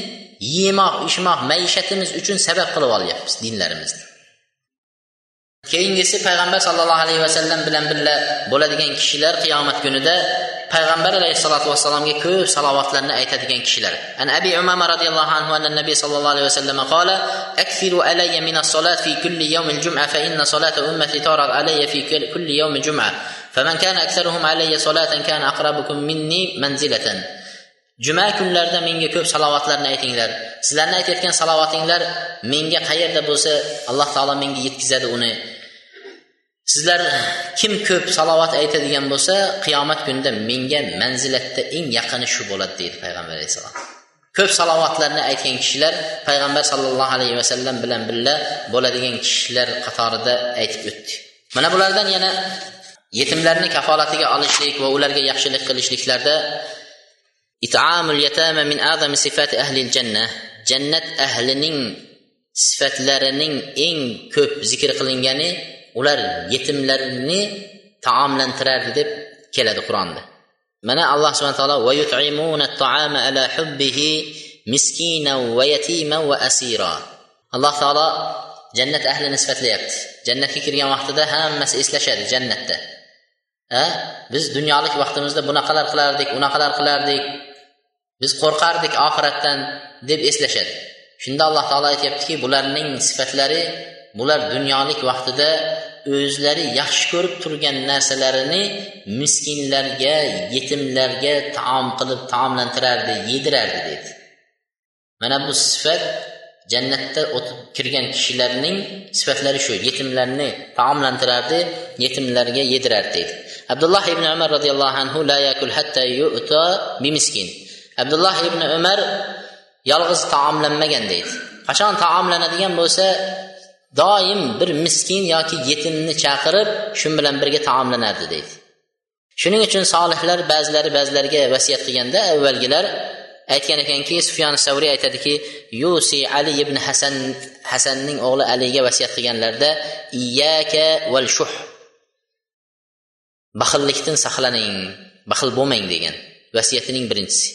Yemoq ichmoq maishatimiz uchun sabab qilib olyapmiz dinlarimizni keyingisi payg'ambar sallallohu alayhi vasallam bilan birga bo'ladigan kishilar qiyomat kunida payg'ambar alayhissalotu vassalomga ko'p salovatlarni aytadigan kishilar. An abi umama roziyallohu anhu anna nabiy sallallohu alayhi vasallam qala akthiru alayya min as-salat fi kulli yawm al-jum'a fa inna salata ummati tarad alayya fi kulli yawm jum'a. Faman kana aktharuhum alayya salatan kana aqrabukum minni manzilatan. Juma kunlarida menga ko'p salovatlarni aytinglar. Sizlarni aytayotgan salovatinglar menga qayerda bo'lsa alloh taolo menga yetkazadi uni. Sizlar kim ko'p salovat aytadigan bo'lsa qiyomat kunida menga manzilatda eng yaqini shu bo'ladi deydi payg'ambar alayhissalom. Ko'p salovatlarni aytgan kishilar payg'ambar sallallohu alayhi vasallam bilan birga bo'ladigan kishilar qatorida aytib o'tdi. Mana bulardan yana yetimlarni kafolatiga olishlik va ularga yaxshilik qilishliklarda إطعام اليتامى من أعظم صفات أهل الجنة. جنة اهلنين نين لرنين إن كب ذكر قلنجاني ولر يتم لرني طعام لن ترادب كلا القرآن ده. منا الله سبحانه وتعالى ويطعمون الطعام على حبه مسكينا ويتيما وأسيرا. الله تعالى جنة أهل نسفة ليبت. جنة كي كريان وقت ده هام مس a biz dunyolik vaqtimizda bunaqalar qilardik unaqalar qilardik. Biz qo'rqardik oxiratdan deb eslashadi. Shunda alloh taolo aytyaptiki bularning sifatlari bular dunyolik vaqtida o'zlari yaxshi ko'rib turgan narsalarini miskinlarga yetimlarga taom qilib taomlantirardi yedirardi dedi. Mana bu sifat jannatda o'tib kirgan kishilarning sifatlari shu yetimlarni taomlantirardi yetimlarga yedirardi deydi abdulloh ibn umar roziyallohu anhu la yakul hatta yu'ta bimiskin. Abdulloh ibn umar yolg'iz taomlanmagan deydi. Qachon taomlanadigan bo'lsa doim bir miskin yoki yetimni chaqirib shu bilan birga taomlanardi deydi. Shuning uchun solihlar ba'zilari ba'zilariga vasiyat qilganda avvalgilar aytgan ekanki sufyon savriy aytadiki yusi ali ibn hasan hasanning o'g'li aliga vasiyat qilganlarida iyaka val shuh. Baxillikdan saqlaning baxil bo'lmang degan vasiyatining birinchisi.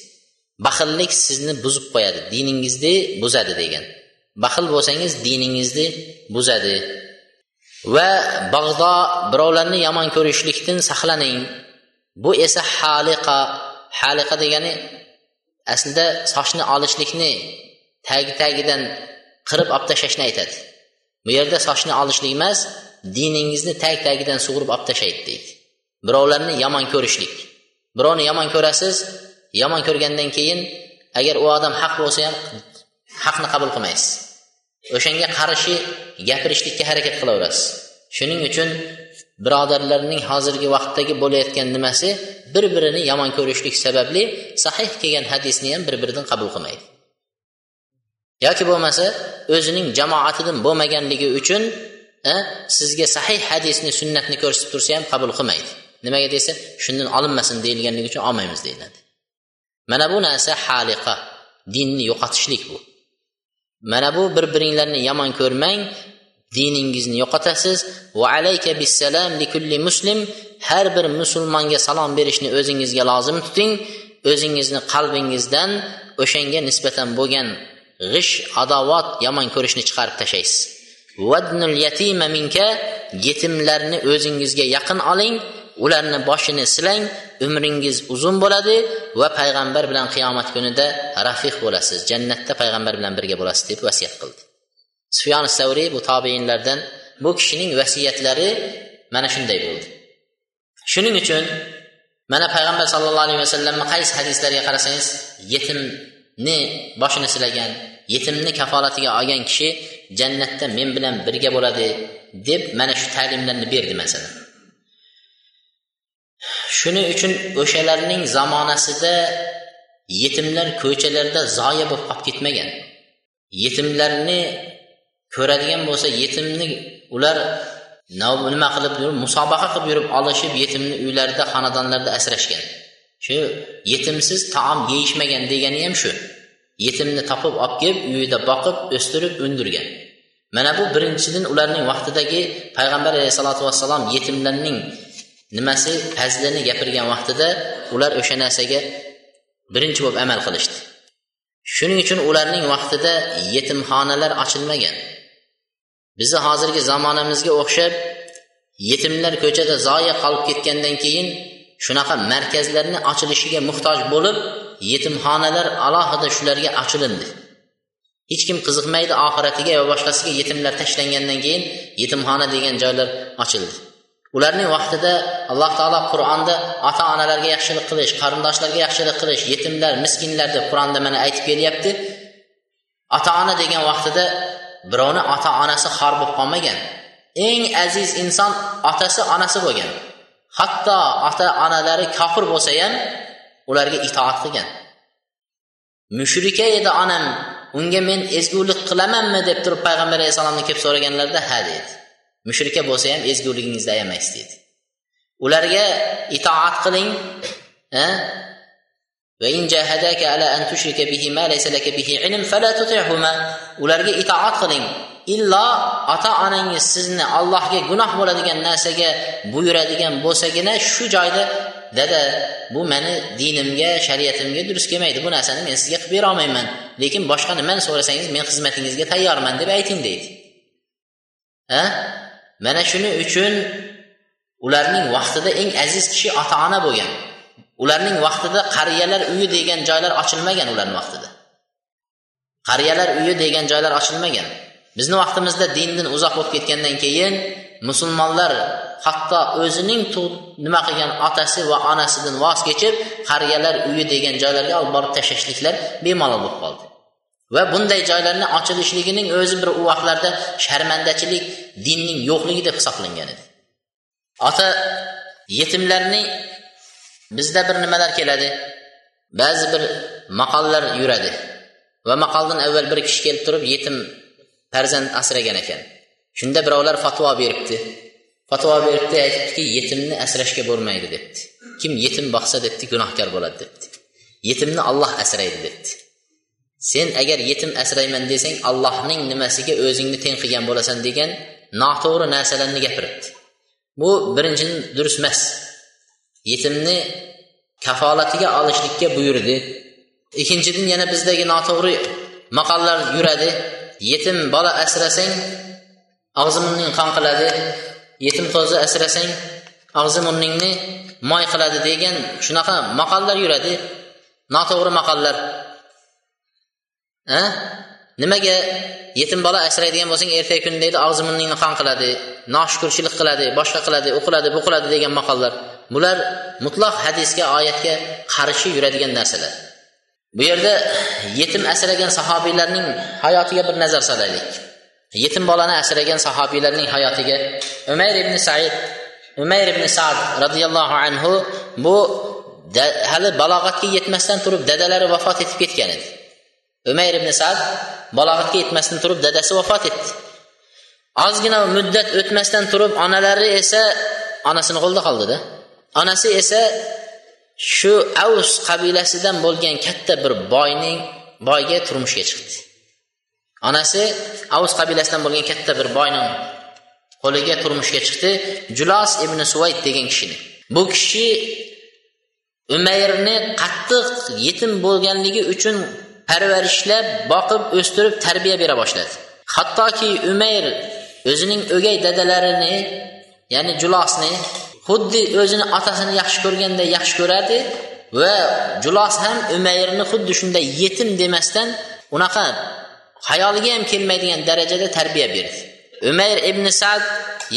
Baxillik sizni buzib qo'yadi diningizni buzadi degan. Baxil bo'lsangiz diningizni buzadi. Va bag'do birovlarni yomon ko'rishlikdan saqlaning. Bu esa haliqa haliqa degani aslida sochni olishlikni tagi tagidan qirib olib tashlashni aytadi. Bu yerda sochni olishlik emas diningizni tag tagidan sug'urib olib tashlaydi deydi birovlarni yomon ko'rishlik. Birovni yomon ko'rasiz yomon ko'rgandan keyin agar u odam haq bo'lsa ham haqni qabul qilmaysiz. O'shanga qarshi gapirishlikka harakat qilaverasiz. Shuning uchun birodarlarning hozirgi vaqtdagi bo'layotgan nimasi bir birini yomon ko'rishlik sababli sahih kelgan hadisni ham bir biridan qabul qilmaydi. Yoki bo'lmasa o'zining jamoatidan bo'lmaganligi uchun sizga sahih hadisni sunnatni ko'rsatib tursa ham qabul qilmaydi. Nimaga desa shundan olinmasin deyilganligi uchun olmaymiz deyiladi. Mana bu narsa haliqa dinni yo'qotishlik bu. Mana bu bir biringlarni yomon ko'rmang diningizni yo'qotasiz. Va alayka bissalam likulli muslim har bir musulmonga salom berishni o'zingizga lozim tuting. O'zingizni qalbingizdan o'shanga nisbatan bo'lgan g'ish adovat yomon ko'rishni chiqarib tashlaysiz. Vadnul yatima minka yetimlarni o'zingizga yaqin oling. Ularni boshini silang umringiz uzun bo'ladi va payg'ambar bilan qiyomat kunida rafiq bo'lasiz. Jannatda payg'ambar bilan birga bo'lasiz deb vasiyat qildi. Sufyon savriy bu tobeinlardan bu kishining vasiyatlari mana shunday bo'ldi. Shuning uchun mana payg'ambar sallallohu alayhi vasallamni qaysi hadislarga qarasangiz yetimni boshini silagan yetimni kafolatiga olgan kishi jannatda men bilan birga bo'ladi deb mana shu ta'limlarni berdi masalan. Shuning uchun o'shalarning zamonasida yetimlar ko'chalarda zoya bo'lib qolib ketmagan. Yetimlarni ko'radigan bo'lsa yetimni ular nima qilib yurib musobaqa qilib yurib olishib yetimni uylarida xonadonlarda asrashgan. Shu yetimsiz taom yeyishmagan degani ham shu. Yetimni topib olib kelib uyida boqib o'stirib undirgan. Mana bu birinchidan ularning vaqtidagi payg'ambar alayhissalotu vassalom yetimlarning nimasi fazlini gapirgan vaqtida ular o'sha narsaga birinchi bo'lib amal qilishdi. Shuning uchun ularning vaqtida yetimxonalar ochilmagan. Bizni hozirgi zamonamizga o'xshab yetimlar ko'chada zoya qolib ketgandan keyin shunaqa markazlarni ochilishiga muhtoj bo'lib yetimxonalar alohida shularga ochilindi. Hech kim qiziqmaydi oxiratiga va boshqasiga yetimlar tashlangandan keyin yetimxona degan joylar ochildi. Ularning vaqtida alloh taolo qur'onda ota onalarga yaxshilik qilish qarindoshlarga yaxshilik qilish yetimlar miskinlar deb qur'onda mana aytib kelyapti. Ota ona degan vaqtida birovni ota onasi xor bo'lib qolmagan. Eng aziz inson otasi onasi bo'lgan. Hatto ota onalari kofir bo'lsa ham ularga itoat qilgan. Mushrika edi onam unga men ezgulik qilamanmi deb turib payg'ambar alayhissalomni kelib so'raganlarida ha deydi mushrika bo'lsa ham ezguligingizni ayamaysiz deydi. Ularga itoat qiling ularga itoat qiling. Illo ota onangiz sizni allohga gunoh bo'ladigan narsaga buyuradigan bo'lsagina shu joyda dada bu mani dinimga shariatimga durust kelmaydi. Bu narsani men sizga qilib berolmayman. Lekin boshqa nimani so'rasangiz men xizmatingizga tayyorman deb ayting deydi. Ha? Mana shuning uchun ularning vaqtida eng aziz kishi ota ona bo'lgan. Ularning vaqtida qariyalar uyi degan joylar ochilmagan ularni vaqtida. Qariyalar uyi degan joylar ochilmagan. Bizni vaqtimizda dindan uzoq bo'lib ketgandan keyin musulmonlar hatto o'zining nima qilgan otasi va onasidan voz kechib qariyalar uyi degan joylarga olib borib tashlashliklar bemalol bo'lib qoldi. Va bunday joylarni ochilishligining o'zi bir u vaqtlarda sharmandachilik dinning yo'qligi deb hisoblangan edi. Ota yetimlarni bizda bir nimalar keladi? Ba'zi bir maqollar yuradi va maqoldan avval bir kishi kelib turib yetim farzand asragan ekan. Shunda birovlar fatvo beribdi. Fatvo beribdi aytibdiki yetimni asrashga bo'lmaydi debdi. Kim yetim boqsa debdi gunohkor bo'ladi debdi. Yetimni olloh asraydi debdi. Sen agar yetim asrayman desang allohning nimasiga o'zingni teng qilgan bo'lasan degan noto'g'ri narsalarni gapiribdi. Bu birinchidan durust emas. Yetimni kafolatiga olishlikka buyurdi. Ikkinchidan yana bizdagi noto'g'ri maqollar yuradi. Yetim bola asrasang og'zi burning qon qiladi. Yetim qo'zi asrasang og'zi burningni moy qiladi degan shunaqa maqollar yuradi. Noto'g'ri maqollar. Nimaga? Yetim bola asraydigan bo'lsang ertaga kun deydi og'zi burningni qon qiladi noshukurchilik qiladi boshqa qiladi u qiladi bu qiladi degan maqollar. Bular mutlaq hadisga oyatga qarshi yuradigan narsalar. Bu yerda yetim asragan sahobiylarning hayotiga bir nazar solaylik. Yetim bolani asragan sahobiylarning hayotiga umayr ibn said umayr ibn sad roziyallohu anhu bu hali balog'atga yetmasdan turib dadalari vafot etib ketgan edi. Umayr ibn sad balog'atga yetmasdan turib dadasi vafot etdi. Ozgina muddat o'tmasdan turib onalari esa onasini qo'lida qoldida onasi esa shu avs qabilasidan bo'lgan katta bir boyning boyga turmushga chiqdi. Onasi avs qabilasidan bo'lgan katta bir boyning qo'liga turmushga chiqdi. Julos ibn suvayd degan kishini. Bu kishi umayrni qattiq yetim bo'lganligi uchun parvarishlab boqib o'stirib tarbiya bera boshladi. Hattoki umayr o'zining o'gay dadalarini ya'ni julosni xuddi o'zini otasini yaxshi ko'rganday yaxshi ko'radi va julos ham umayrni xuddi shunday yetim demasdan unaqa xayoliga ham kelmaydigan darajada tarbiya berdi. Umayr ibn sad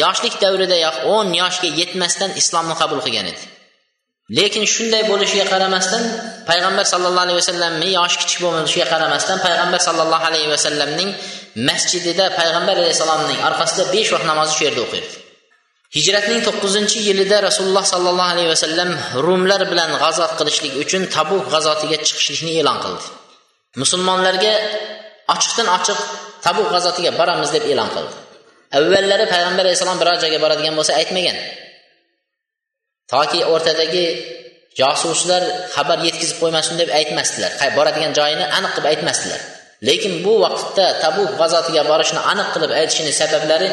yoshlik davridayoq o'n yoshga yetmasdan islomni qabul qilgan edi. Lekin shunday bo'lishiga qaramasdan payg'ambar sallallohu alayhi vasallamni yoshi kichik bo'lishiga qaramasdan payg'ambar sallallohu alayhi vasallamning masjidida payg'ambar alayhissalomning orqasida besh vaqt namozni shu yerda o'qirdi hijratning to'qqizinchi yilida rasululloh sollallohu alayhi vasallam rumlar bilan g'azot qilishlik uchun tabuk g'azotiga chiqishlikni e'lon qildi. Musulmonlarga ochiqdan ochiq tabuk g'azotiga boramiz deb e'lon qildi. Avvallari payg'ambar alayhissalom biror joyga boradigan bo'lsa aytmagan. Toki o'rtadagi josuslar xabar yetkazib qo'ymasin deb aytmasdilar. Boradigan joyini aniq qilib aytmasdilar. Lekin bu vaqtda tabuk g'azotiga borishni aniq qilib aytishini sabablari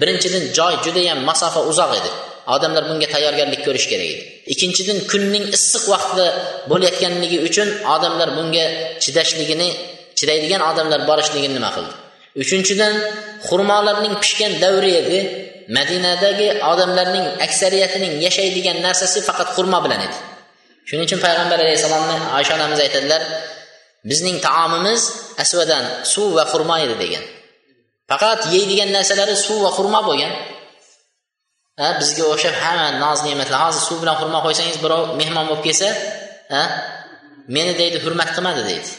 birinchidan joy judayam masofa uzoq edi. Odamlar bunga tayyorgarlik ko'rish kerak edi. Ikkinchidan kunning issiq vaqtida bo'layotganligi uchun odamlar bunga chidashligini chidaydigan odamlar borishligini nima qildi? Uchinchidan xurmolarning pishgan davri edi. Madinadagi odamlarning aksariyatining yashaydigan narsasi faqat xurmo bilan edi. Shuning uchun payg'ambar alayhissalomni oysha onamiz aytadilar bizning taomimiz asvadan suv va xurmo edi degan. Faqat yeydigan narsalari suv va xurmo bo'lgan. Ha bizga o'xshab hamma noz ne'matlar hozir suv bilan xurmo qo'ysangiz birov mehmon bo'lib kelsa ha meni deydi hurmat qilmadi deydi.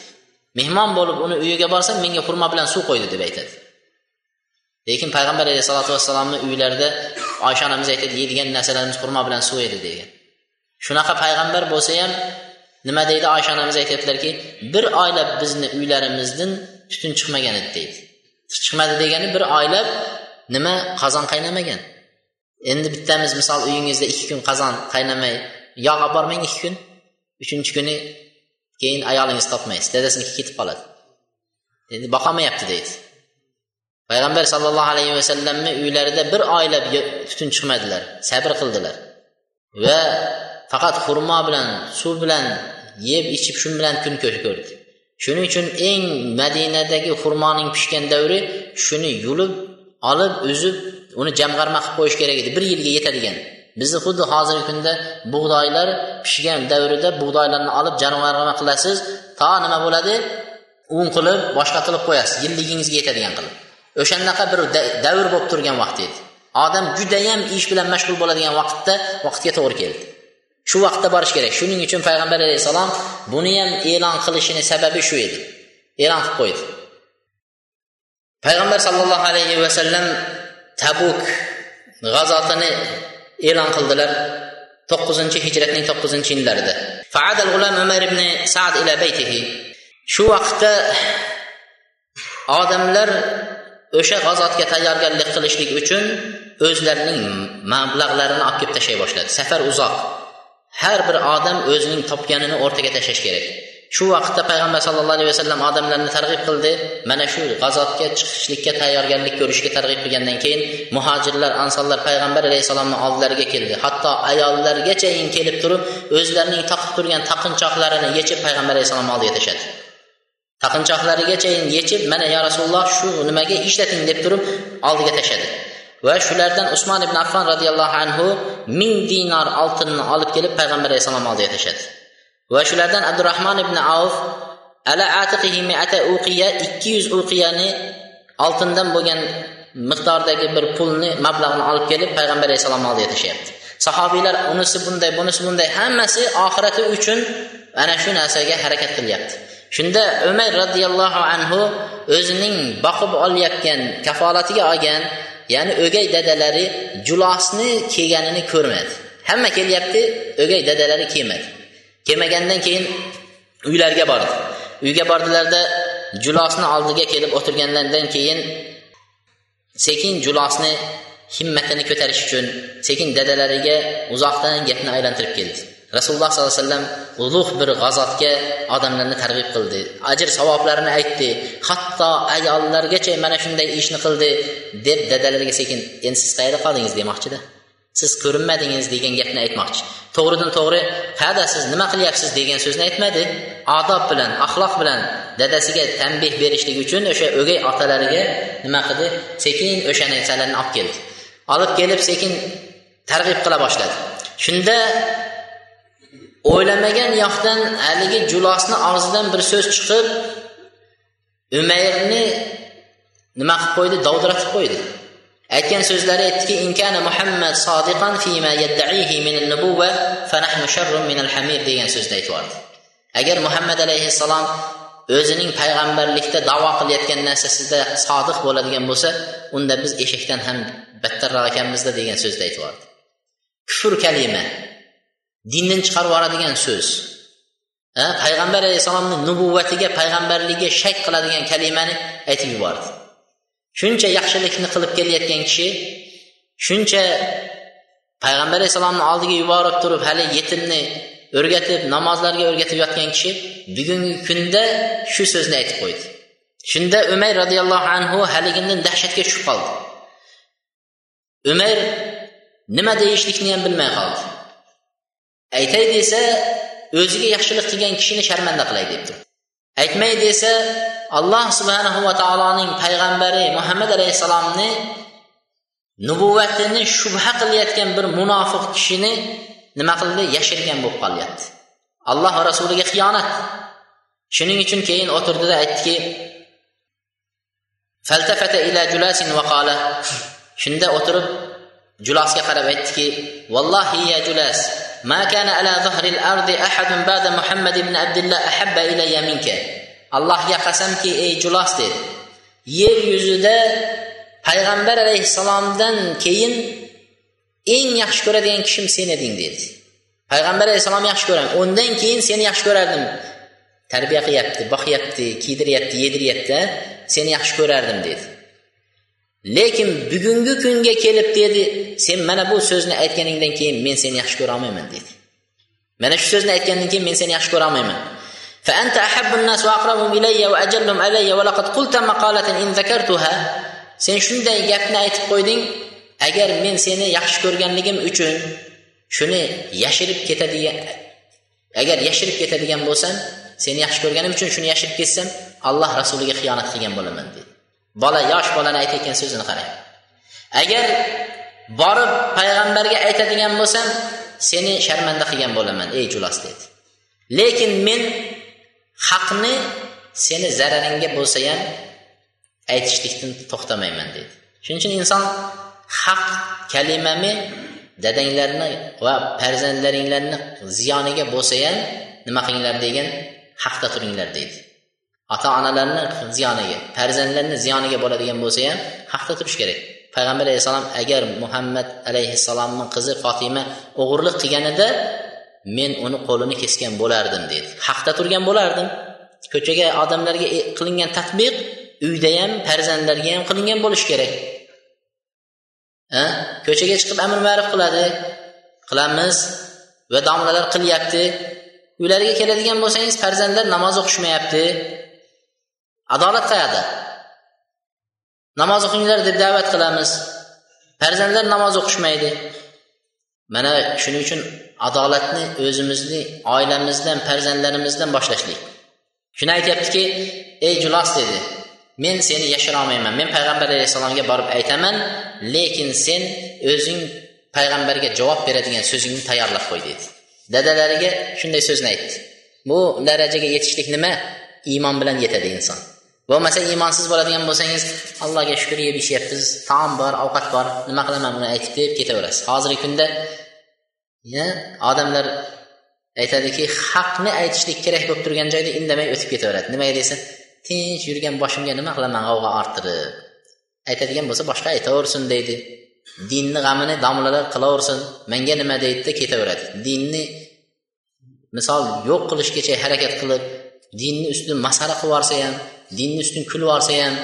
Mehmon bo'lib uni uyiga borsam menga xurmo bilan suv qo'ydi deb aytadi. Lekin payg'ambar alayhisalotu vassalomni uylarida oysha onamiz aytadi yeydigan narsalarimiz xurmo bilan suv edi degan. Shunaqa payg'ambar bo'lsa ham nima deydi? Oysha onamiz aytyaptilarki bir oylab bizni uylarimizdan tutun chiqmagan edi deydi. Chiqmadi degani bir oylab nima? Qozon qaynamagan. Endi bittamiz misol uyingizda ikki kun qozon qaynamay yog' olib bormang ikki kun uchinchi kuni keyin ayolingiz topmaysiz dadasiniki ketib qoladi. Endi boqolmayapti deydi. Payg'ambar sollallohu alayhi vasallamni uylarida bir oylab tutun chiqmadilar sabr qildilar. Va faqat xurmo bilan suv bilan yeb ichib shu bilan kun ko'rdi shuning uchun eng madinadagi xurmoning pishgan davri shuni yulib olib uzib uni jamg'arma qilib qo'yish kerak edi. Bir yilga yetadigan. Bizni xuddi hozirgi kunda bug'doylar pishgan davrida bug'doylarni olib jamg'arma qilasiz to nima bo'ladi? Un qilib boshqa qilib qo'yasiz. Yilligingizga yetadigan qilib. O'shanaqa bir davr bo'lib turgan vaqt edi. Odam judayam ish bilan mashg'ul bo'ladigan vaqtda vaqtga to'g'ri keldi. Shu vaqtda borish kerak. Shuning uchun payg'ambar alayhissalom buni ham e'lon qilishini sababi shu edi. E'lon qilib qo'ydi. Payg'ambar sollallohu alayhi vasallam tabuk g'azotini e'lon qildilar to'qqizinchi hijratning to'qqizinchi yillarida. Faadal g'ulam umar ibn sad ila baytihi. Shu vaqtda odamlar o'sha g'azotga tayyorgarlik qilishlik uchun o'zlarining mablag'larini olib kelib tashlay boshladi. Safar uzoq. Har bir odam o'zining topganini o'rtaga tashlash kerak. Shu vaqtda payg'ambar sallallohu alayhi vasallam odamlarni targ'ib qildi. Mana shu g'azotga chiqishlikka tayyorgarlik ko'rishga targ'ib qilgandan keyin muhojirlar ansonlar payg'ambar alayhissalomni oldilariga keldi. Hatto ayollargachayin kelib turib o'zlarining taqib turgan taqinchoqlarini yechib payg'ambar alayhissalomni oldiga tashladi. Taqinchoqlarigacha yechib mana ya rasululloh shu nimaga ishlating? deb turib oldiga tashladi. Va shulardan usmon ibn affon roziyallohu anhu ming dinor oltinni olib kelib payg'ambar alayhissalom oldiga tashladi. Va shulardan abdurahmon ibn avf ala atiqihi mi'ata uqiya? 200 uqiyani oltindan bo'lgan miqdordagi bir pulni mablag'ni olib kelib payg'ambar alayhissalom oldiga tashlayapti sahobiylar unisi bunday bunisi bunday hammasi oxirati uchun ana shu narsaga harakat qilyapti. Shunda umar roziyallohu anhu o'zining boqib olayotgan kafolatiga olgan ya'ni o'gay dadalari julosni kelganini ko'rmadi. Hamma kelyapti o'gay dadalari kelmadi. Kelmagandan keyin uylariga bordi. Uyga bordilarda julosni oldiga kelib o'tirganlaridan keyin sekin julosni himmatini ko'tarish uchun sekin dadalariga uzoqdan gapni aylantirib keldi. Rasululloh sollallohu alayhi vasallam ulug' bir g'azotga odamlarni targ'ib qildi. Ajr savoblarini aytdi. Hatto ayollargacha mana shunday ishni qildi deb dadalarga sekin endi siz qayerda qoldingiz? demoqchida. Siz ko'rinmadingiz degan gapni aytmoqchi. To'g'ridan to'g'ri qada siz nima qilyapsiz? degan so'zni aytmadi. Odob bilan axloq bilan dadasiga tanbeh berishlik uchun o'sha o'gay otalariga nima qildi? Sekin o'sha narsalarni olib keldi. Olib kelib sekin targ'ib qila boshladi. Shunda o'ylamagan yoqdan haligi julosni og'zidan bir so'z chiqib umayrni nima qilib qo'ydi? Dovdiratib qo'ydi. Aytgan so'zlari aytdiki inkana muhammad sodiqan fima yaddaihi min nubuva fanahnu sharrun min al hamir degan so'zni aytib yubordi agar muhammad alayhissalom o'zining payg'ambarlikda davo qilayotgan narsasida sodiq bo'ladigan bo'lsa unda biz eshakdan ham battarroq ekanmizda degan so'zni aytib yubordi kufr kalima. Dindan chiqarib yuboradigan so'z. Payg'ambar alayhissalomni nubuvvatiga payg'ambarligiga shak qiladigan kalimani aytib yubordi. Shuncha yaxshilikni qilib kelayotgan kishi shuncha payg'ambar alayhissalomni oldiga yuborib turib hali yetimni o'rgatib namozlarga o'rgatib yotgan kishi bugungi kunda shu so'zni aytib qo'ydi. Shunda umar roziyallohu anhu haligindan dahshatga tushib qoldi. Umar nima deyishlikni ham bilmay qoldi. Aytay desa o'ziga yaxshilik qilgan kishini sharmanda qilay debdi. Aytmay desa alloh subhanahu va taoloning payg'ambari muhammad alayhissalomni nubuvvatini shubha qilayotgan bir munofiq kishini nima qildi? Yashirgan bo'lib qolyapti. Alloh va rasuliga xiyonat. Shuning uchun keyin o'tirdida aytdiki faltafata ila julasin va qala. Shunda o'tirib julosga qarab aytdiki vallohi ya julas ما كان على ظهر الأرض أحد بعد محمد بن عبد الله أحب إلي منك allohga qasamki ey julos dedi yer yuzida payg'ambar alayhissalomdan keyin eng yaxshi ko'radigan kishim sen eding dedi payg'ambar alayhissalom yaxshi ko'raman undan keyin seni yaxshi ko'rardim tarbiya qilyapti boqyapti kiydiryapti yediryapti seni yaxshi ko'rardim dedi lekin bugungi kunga kelib dedi sen mana bu so'zni aytganingdan keyin men seni yaxshi ko'rolmayman dedi mana shu so'zni aytgandan keyin men seni yaxshi ko'rolmayman فأنت أحب الناس وأقربهم إلي وأجلهم علي ولقد قلت مقالة إن ذكرتها sen shunday gapni aytib qo'yding agar men seni yaxshi ko'rganligim uchun shuni yashirib ketadigan agar yashirib ketadigan bo'lsam seni yaxshi ko'rganim uchun shuni yashirib ketsam alloh rasuliga xiyonat qilgan bo'laman dedi Bola yosh bolani aytayotgan so'zini qarang. Agar borib payg'ambarga aytadigan bo'lsam seni sharmanda qilgan bo'laman ey julos dedi. Lekin men haqni seni zararingga bo'lsa ham aytishlikdan to'xtamayman dedi. Shuning uchun inson haq kalimami dadanglarni va farzandlaringlarni ziyoniga bo'lsa ham nima qilinglar degan haqda turinglar deydi ota onalarni ziyoniga farzandlarni ziyoniga bo'ladigan bo'lsa ham haqda turish kerak. Payg'ambar alayhissalom agar muhammad alayhissalomni qizi fotima o'g'irlik qilganida men uni qo'lini kesgan bo'lardim dedi. Haqda turgan bo'lardim. Ko'chaga odamlarga e, qilingan tadbiq uyda ham farzandlarga ham qilingan bo'lishi kerak. A ko'chaga chiqib amr ma'ruf qiladi qilamiz va domlalar qilyapti. Uylariga keladigan bo'lsangiz farzandlar namoz o'qishmayapti. Adolat qayerda? Namoz o'qinglar deb da'vat qilamiz. Farzandlar namoz o'qishmaydi. Mana shuning uchun adolatni o'zimizni oilamizdan farzandlarimizdan boshlashlik. Shuni aytyaptiki ey julos dedi. Men seni yashirolmayman men payg'ambar alayhissalomga borib aytaman lekin sen o'zing payg'ambarga javob beradigan so'zingni tayyorlab qo'y dedi. Dadalariga shunday so'zni aytdi. Bu darajaga yetishlik nima? Iymon bilan yetadi inson. Bo'lmasa iymonsiz bo'ladigan bo'lsangiz allohga shukur yeb ichyapmiz taom bor ovqat bor. Nima qilaman buni aytib deb ketaverasiz. Hozirgi kunda odamlar aytadiki haqni aytishlik kerak bo'lib turgan joyda indamay o'tib ketaveradi. Nimaga desa tinch yurgan boshimga nima qilaman g'avg'o orttirib. Aytadigan bo'lsa boshqa aytaversin deydi. Dinni g'amini domlalar qilaversin. Menga nima deydida ketaveradi. Dinni misol yo'q qilishgacha harakat qilib dinni ustidan masala qilib yuborsa ham dinni ustun kulib yuborsa ham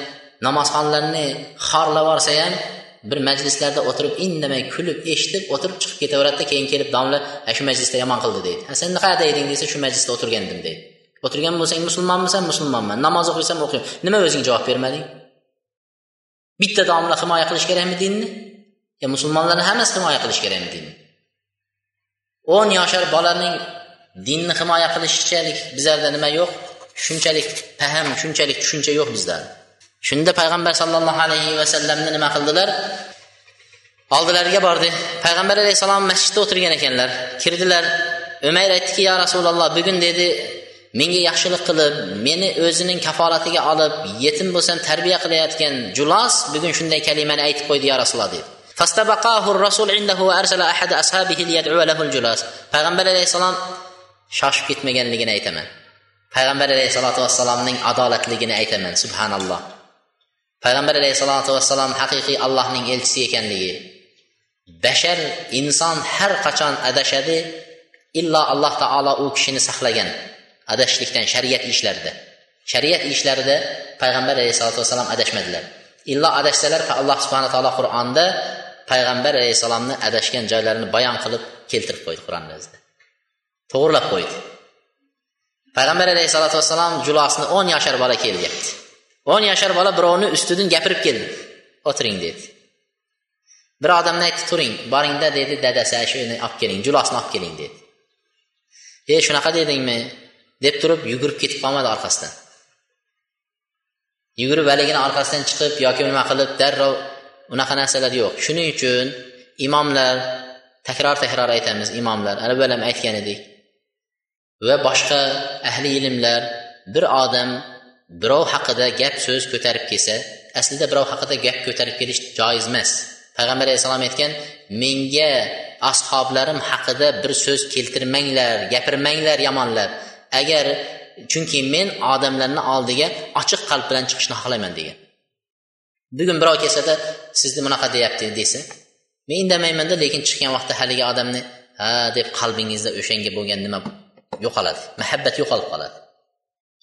namozxonlarni xorlab yuborsa ham bir majlislarda o'tirib indamay kulib eshitib o'tirib chiqib ketaveradida keyin kelib domla shu majlisda yomon qildi deydi. Ha sen qayerda eding desa shu majlisda o'tirgandim deydi. O'tirgan bo'lsang musulmonmisan musulmonman. Namoz o'qiysan o'qiyman. Nima o'zing javob bermading? Bitta domla himoya qilish kerakmi dinni? Yo musulmonlarni hammasi himoya qilish kerakmi dinni? o'n yoshar bolaning dinni himoya qilishchalik bizlarda nima yo'q? Shunchalik fahm shunchalik tushuncha yo'q bizda. Shunda payg'ambar sollallohu alayhi vasallamni nima qildilar? Oldilariga bordi. Payg'ambar alayhissalom masjidda o'tirgan ekanlar. Kirdilar. Umayr aytdiki yo rasululloh bugun dedi menga yaxshilik qilib meni o'zining kafolatiga olib yetim bo'lsam tarbiya qilayotgan julos bugun shunday kalimani aytib qo'ydi ya rasululloh dedi. Payg'ambar alayhissalom shoshib ketmaganligini aytaman. Payg'ambar alayhissalotu vassalomning adolatligini aytaman subhanalloh. Payg'ambar alayhissalotu vassalom haqiqiy allohning elchisi ekanligi. Bashar inson har qachon adashadi illo alloh taolo u kishini saqlagan adashishlikdan shariat ishlarida. Shariat ishlarida payg'ambar alayhissalotu vassalom adashmadilar. Illo adashsalar alloh subhana taolo qur'onda payg'ambar alayhissalomni adashgan joylarini bayon qilib keltirib qo'ydi qur'onni o'zida to'g'irlab qo'ydi. Payg'ambar alayhissalotu vassalom julosni o'n yashar bola kelyapti. O'n yashar bola birovni ustidan gapirib keldi. O'tiring dedi. Bir odamni aytdi turing boringda dedi dadasi shuni olib keling julosni olib keling dedi. E shunaqa dedingmi? deb turib yugurib ketib qolmadi orqasidan. Yugurib haligini orqasidan chiqib yoki nima qilib darrov unaqa narsalar yo'q. Shuning uchun imomlar takror takror aytamiz imomlar. Avval ham aytgan edik. Va boshqa ahli ilmlar bir odam birov haqida gap so'z ko'tarib kelsa aslida birov haqida gap ko'tarib kelish joiz emas. Payg'ambar alayhissalom aytgan menga ashoblarim haqida bir so'z keltirmanglar gapirmanglar yomonlar agar chunki men odamlarni oldiga ochiq qalb bilan chiqishni xohlayman degan. Bugun birov kelsada sizni bunaqa deyapti desa men indamaymanda lekin chiqqan vaqtda haligi odamni ha deb qalbingizda o'shanga bo'lgan nima yo'qoladi. Muhabbat yo'qolib qoladi.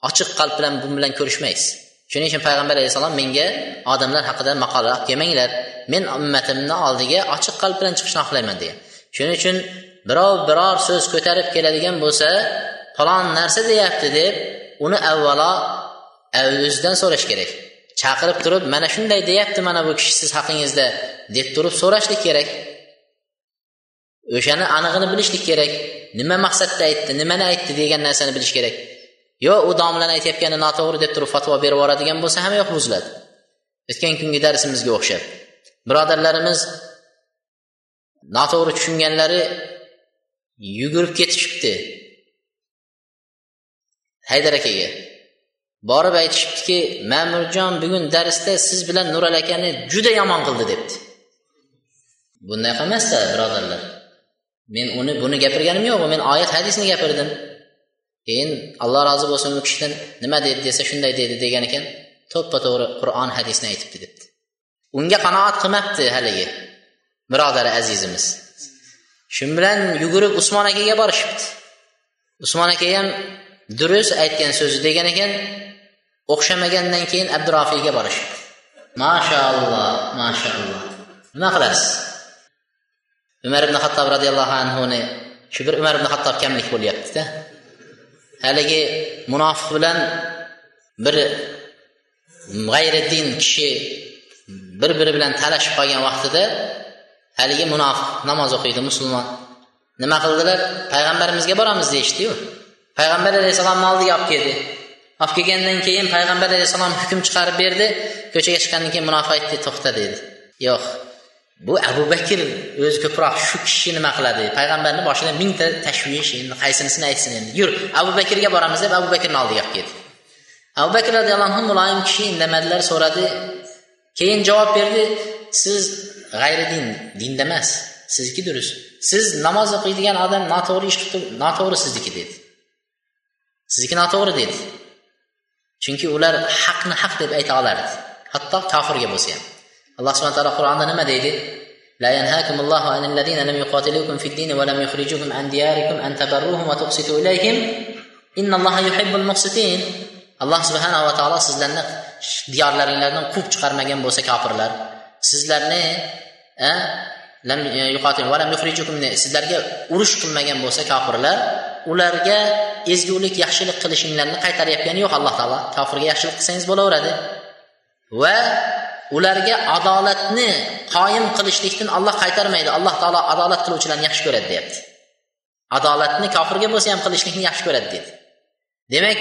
Ochiq qalb bilan bu bilan ko'rishmaysiz. Shuning uchun payg'ambar alayhissalom menga odamlar haqida maqola olib kelmanglar men ummatimni oldiga ochiq qalb bilan chiqishni xohlayman degan shuning uchun birov biror so'z ko'tarib keladigan bo'lsa falon narsa deyapti deb uni avvalo o'zidan so'rash kerak. Chaqirib turib mana shunday deyapti mana bu kishi siz haqingizda deb turib so'rashlik kerak. O'shani anig'ini bilishlik kerak. Nima maqsadda aytdi nimani aytdi degan narsani bilish kerak. Yo u domlani aytayotgani noto'g'ri deb turib fatvo berib yuboradigan bo'lsa hamma yoq buziladi. O'tgan kungi darsimizga o'xshab birodarlarimiz noto'g'ri tushunganlari yugurib ketishibdi. Haydar akaga borib aytishibdiki ma'murjon bugun darsda siz bilan nural akani juda yomon qildi debdi. Bunday qilmasda birodarlar. Men uni buni gapirganim yo'q men oyat hadisni gapirdim. Keyin alloh rozi bo'lsin u kishidan nima dedi desa shunday dedi degan ekan to'ppa to'g'ri qur'on hadisni aytibdi debdi. Unga qanoat qilmabdi haligi birodari azizimiz. Shu bilan yugurib usmon akaga borishibdi. Usmon aka ham durust aytgan so'zi degan ekan o'xshamagandan keyin abdurofiyga borishibdi. Mashaalloh mashaalloh nima qilasiz? Umar ibn hattob roziyallohu anhuni shu bir umar ibn hattob kamlik bo'lyaptida. Haligi munofiq bilan bir g'ayriddin kishi bir biri bilan talashib qolgan vaqtida haligi munofiq namoz o'qiydi musulmon. Nima qildilar? Payg'ambarimizga boramiz deyishdiyu. Payg'ambar alayhissalomni oldiga olib keldi. Olib kelgandan keyin payg'ambar alayhissalom hukm chiqarib berdi. Ko'chaga chiqqandan keyin munofiq aytdi to'xta dedi. Yo'q. Bu abu bakr o'zi ko'proq shu kishi nima qiladi? Payg'ambarni boshida mingta tashvish endi qaysinisini aytsin endi. Yur abu bakrga boramiz deb abu bakrni oldiga olib ketdi. Abu bakr roziyallohu anhu muloyim kishi indamadilar so'radi. Keyin javob berdi siz g'ayri din dinda emas sizniki durust. Siz namoz o'qiydigan odam noto'g'ri ish qilib noto'g'ri sizniki dedi. Sizniki noto'g'ri dedi. Chunki ular haqni haq deb ayta olardi. Hatto kofirga bo'lsa ham. alloh subhana taolo qur'onda nima deydi لا ينهاكم الله عن الذين لم يقاتلوكم في الدين ولم يخرجوكم عن دياركم أن تبروهم وتقسطوا إليهم إن الله يحب المقسطين alloh subhanava taolo sizlarni diyorlaringlardan quvib chiqarmagan bo'lsa kofirlar sizlarni sizlarga urush qilmagan bo'lsa kofirlar ularga ezgulik yaxshilik qilishinglarni qaytarayotgani yo'q alloh taolo kofirga yaxshilik qilsangiz bo'laveradi Va ularga adolatni qoyim qilishlikdan alloh qaytarmaydi. Alloh taolo adolat qiluvchilarni yaxshi ko'radi deyapti. Adolatni kofirga bo'lsa ham qilishlikni yaxshi ko'radi dedi demak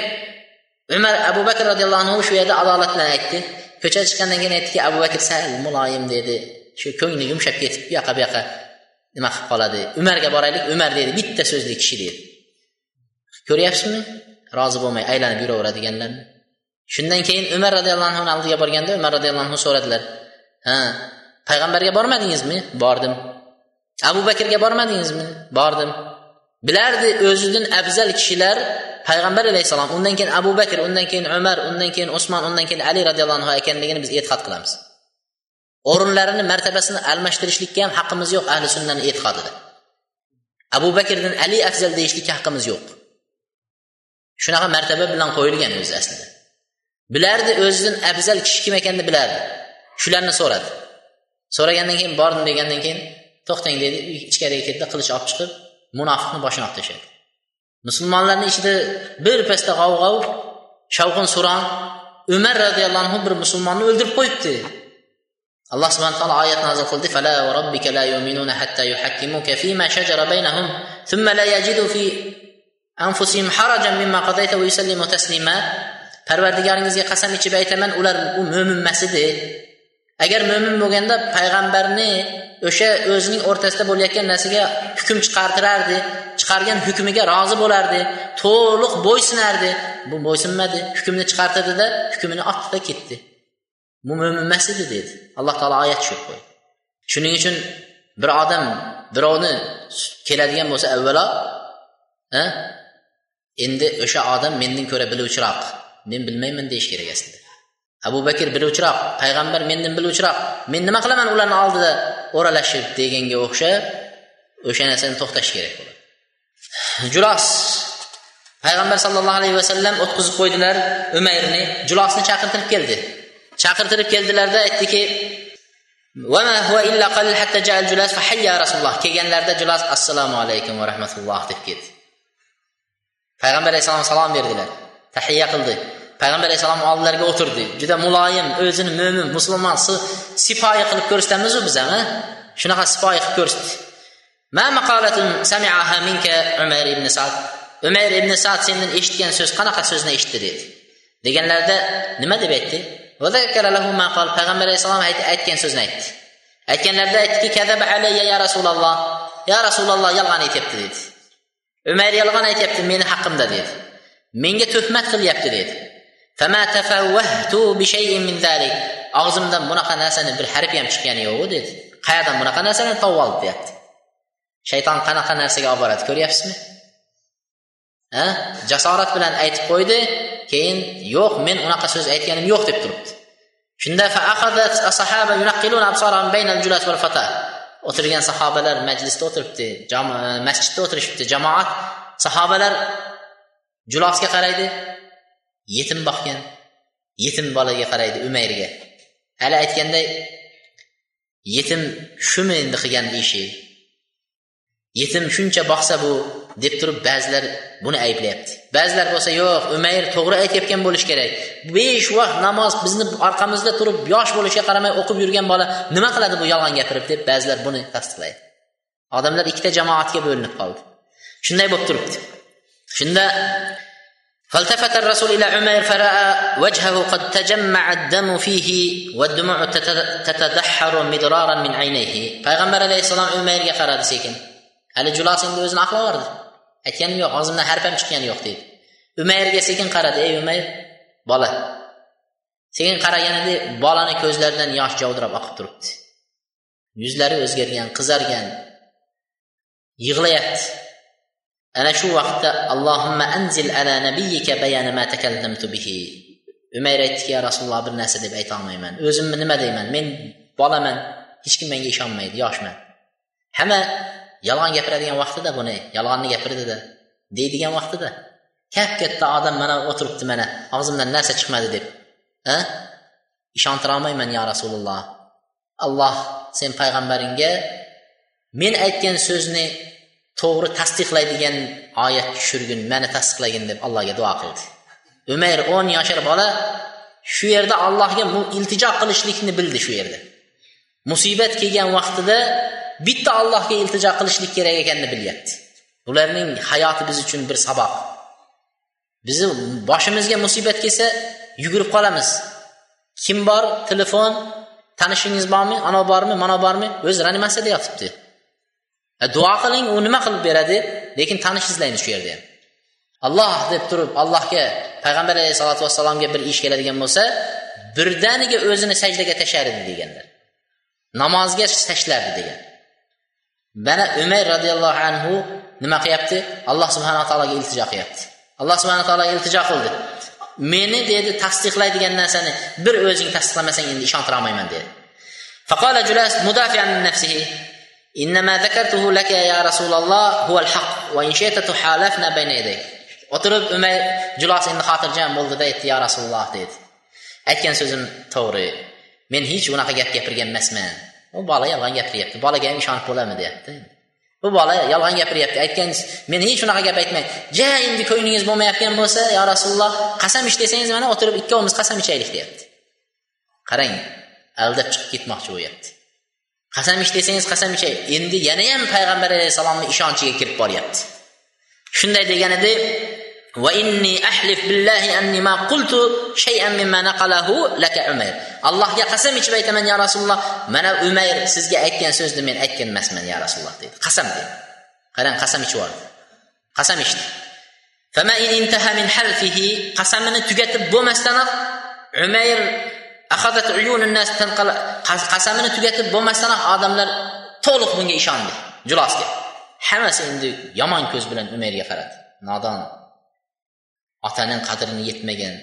umar abu bakr roziyallohu anhu shu yerda adolat bilan aytdi. Ko'chaga chiqqandan keyin aytdiki abu bakr sal muloyim dedi. Shu ko'ngli yumshab ketib bu yoqqa bu yoqqa nima qilib qoladi? Umarga boraylik umar dedi. Bitta so'zli kishi dedi. Ko'ryapsizmi? Rozi bo'lmay aylanib yuraveradiganlarni. Shundan keyin umar roziyallohu anhuni oldiga borganda umar roziyallohu anhu so'radilar ha payg'ambarga bormadingizmi? Bordim. Abu bakrga bormadingizmi? Bordim. Bilardi o'zidan afzal kishilar payg'ambar alayhissalom undan keyin abu bakr undan keyin umar undan keyin usmon undan keyin ali roziyallohu anhu ekanligini biz e'tiqod qilamiz. O'rinlarini martabasini almashtirishlikka ham haqqimiz yo'q ahli sunnani e'tiqodida abu bakrdan ali afzal deyishlikka haqqimiz yo'q. Shunaqa martaba bilan qo'yilgan o'zi aslida. Bilardi o'zidan afzal kishi kim ekanini bilardi. Shularni so'radi. So'ragandan keyin bordim degandan keyin to'xtang dedi ichkariga ketdi qilich olib chiqib munofiqni boshini olib tashladi musulmonlarni ichida bir pasda g'ov g'ov shovqin suron umar roziyallohu anhu bir musulmonni o'ldirib qo'yibdi. Alloh subhana taolo oyat nozil qildi fala robbika la yu'minuna hatta yuhakkimuka fima shajara baynahum thumma la yajidu fi anfusihim harajan mimma qadayta wa yusallimu taslima. Parvardigoringizga qasam ichib aytaman ular u mo'min emas edi. Agar mo'min bo'lganda payg'ambarni o'sha o'zining o'rtasida bo'layotgan narsaga hukm chiqartirardi chiqargan hukmiga rozi bo'lardi to'liq bo'ysunardi. Bu bo'ysunmadi hukmni chiqartirdida hukmini otdida ketdi. Bu mo'min emas edi dedi. Alloh taolo oyat tushirib qo'ydi. Shuning uchun bir odam birovni keladigan bo'lsa avvalo endi o'sha odam mendan ko'ra biluvchiroq. Men bilmayman deyish kerak aslida. Abu bakr biluvchiroq payg'ambar mendan biluvchiroq men nima qilaman ularni oldida o'ralashib deganga o'xshab o'sha narsani to'xtash kerak bo'ladi. Julos payg'ambar sallallohu alayhi vasallam o'tqizib qo'ydilar umayrni julosni chaqirtirib keldi. Chaqirtirib keldilarda aytdiki rasululloh. Kelganlarida julos assalomu alaykum va rahmatulloh deb ketdi. Payg'ambar alayhissalom salom berdilar tahiyya qildi. Peyğəmbər əleyhissalam alilərə oturdu. Cüdə mülayim, özünü mömin, müsəlman sipahi qılıb göstərməz o bizəmi? Hə? Şunaqa sipahi qılıb göstərdi. Mə məqalətun səmi'aha minkə Ömər ibn Sa'd. Ömər ibn Sa'd səndən eşitdiyin söz qanaqa sözünə eşitdi dedi. Deyənlərdə nə deyib etdi? Və zəkərə lehu mə qal Peyğəmbər əleyhissalam aytdığı sözünə etdi. Aytdığında etdi ki, kəzəbə aleyyə ya Rasulullah. Ya Rasulullah yalan etibdi dedi. Ömər yalan etibdi, məni haqqımda dedi. Menga töhmət qilyapti dedi. Og'zimdan bunaqa narsani bir harf ham chiqqani yo'q dedi. Qayerdan bunaqa narsani topib oldi deyapti shayton qanaqa narsaga olib boradi ko'ryapsizmi? Ha? Jasorat bilan aytib qo'ydi keyin yo'q men unaqa so'z aytganim yo'q deb turibdi. Shunda o'tirgan sahobalar majlisda o'tiribdi masjidda o'tirishibdi jamoat. Sahobalar julosga qaraydi yetim boqgan. Yetim bolaga qaraydi umayrga. Hali aytganday yetim shumi endi qilgan ishi. Yetim shuncha boqsa bu deb turib ba'zilar buni ayblayapti. Ba'zilar bo'lsa yo'q umayr to'g'ri aytayotgan bo'lishi kerak. Besh vaqt namoz bizni orqamizda turib yosh bo'lishiga qaramay o'qib yurgan bola nima qiladi bu yolg'on gapirib deb ba'zilar buni tasdiqlaydi. Odamlar ikkita jamoatga bo'linib qoldi. Shunday bo'lib turibdi. Shunda فالتفت الرسول إلى عمير فرأى وجهه قد تجمع الدم فيه والدموع تتدحر مدرارا من عينيه payg'ambar alayhissalom umayrga qaradi sekin hali julos endi o'zini oqlavordi aytganim yo'q og'zimdan harf ham chiqqani yo'q deydi umayrga sekin qaradi ey umayr bola sekin qaraganida bolani ko'zlaridan yosh javdirab oqib turibdi yuzlari o'zgargan qizargan yig'layapti Ana shu vaqtda allohimma anzil ala nabiyika bayana ma takallamtu bihi. Umayr aytdiki ya rasululloh bir narsa deb aytolmayman o'zimni nima deyman? Men bolaman. Hech kim menga ishonmaydi yoshman. Hamma yolg'on gapiradigan vaqtida buni yolg'onni gapirdida deydigan vaqtida kap katta odam mana o'tiribdi mana og'zimdan narsa chiqmadi deb a? Ishontira olmayman yo rasululloh alloh sen payg'ambaringga men aytgan so'zni to'g'ri tasdiqlaydigan oyat tushirgin mani tasdiqlagin deb allohga duo qildi. Umayr o'n yashar bola shu yerda allohga iltijo qilishlikni bildi shu yerda. Musibat kelgan vaqtida bitta allohga iltijo qilishlik kerak ekanini bilyapti. Bularning hayoti biz uchun bir saboq. Bizni boshimizga musibat kelsa yugurib qolamiz. Kim bor? Telefon. Tanishingiz bormi? Ana bormi? Mana bormi? O'zi reanimatsiyada yotibdi. duo qiling u nima qilib beradi lekin tanish izlaymiz shu yerda ham alloh deb turib allohga payg'ambar alayhisalotu vassalomga bir ish keladigan bo'lsa birdaniga o'zini sajdaga tashlar edi deganlar namozga tashlardi degan mana umar roziyallohu anhu nima qilyapti alloh subhanaa taologa iltijo qilyapti alloh subhana taologa iltijo qildi meni dedi tasdiqlaydigan narsani bir o'zing tasdiqlamasang endi ishontira olmayman dedi فقال جلاس مدافعا عن نفسه إنما ذكرته لك يا رسول الله هو الحق وإن شئت تحالفنا بين يديك o'tirib umay julos endi xotirjam bo'ldida aytdi yo rasululloh dedi aytgan so'zim to'g'ri men hech unaqa gap gapirgan emasman u bola yolg'on gapiryapti bolaga ham ishonib bo'ladimi deyapti bu bola yolg'on gapiryapti aytgan men hech unaqa gap aytmang ja endi ko'nglingiz bo'lmayotgan bo'lsa yo rasululloh qasam ich desangiz mana o'tirib ikkovimiz qasam ichaylik deyapti qarang aldab chiqib ketmoqchi bo'lyapti qasam ich desangiz qasam ichay. Endi yana ham payg'ambar alayhissalomni ishonchiga kirib boryapti. Shunday deganida allohga qasam ichib aytaman ya rasululloh mana umayr sizga aytgan so'zni men aytgan emasman ya rasululloh dedi. Qasam dedi. Qarang qasam ichib yubordi qasam ichdi. Qasamini tugatib bo'lmasdanoq umayr qasamini tugatib bo'lmasdanoq odamlar to'liq bunga ishondi. Julosga hammasi endi yomon ko'z bilan umarga qaradi. Nodon otaning qadrini yetmagan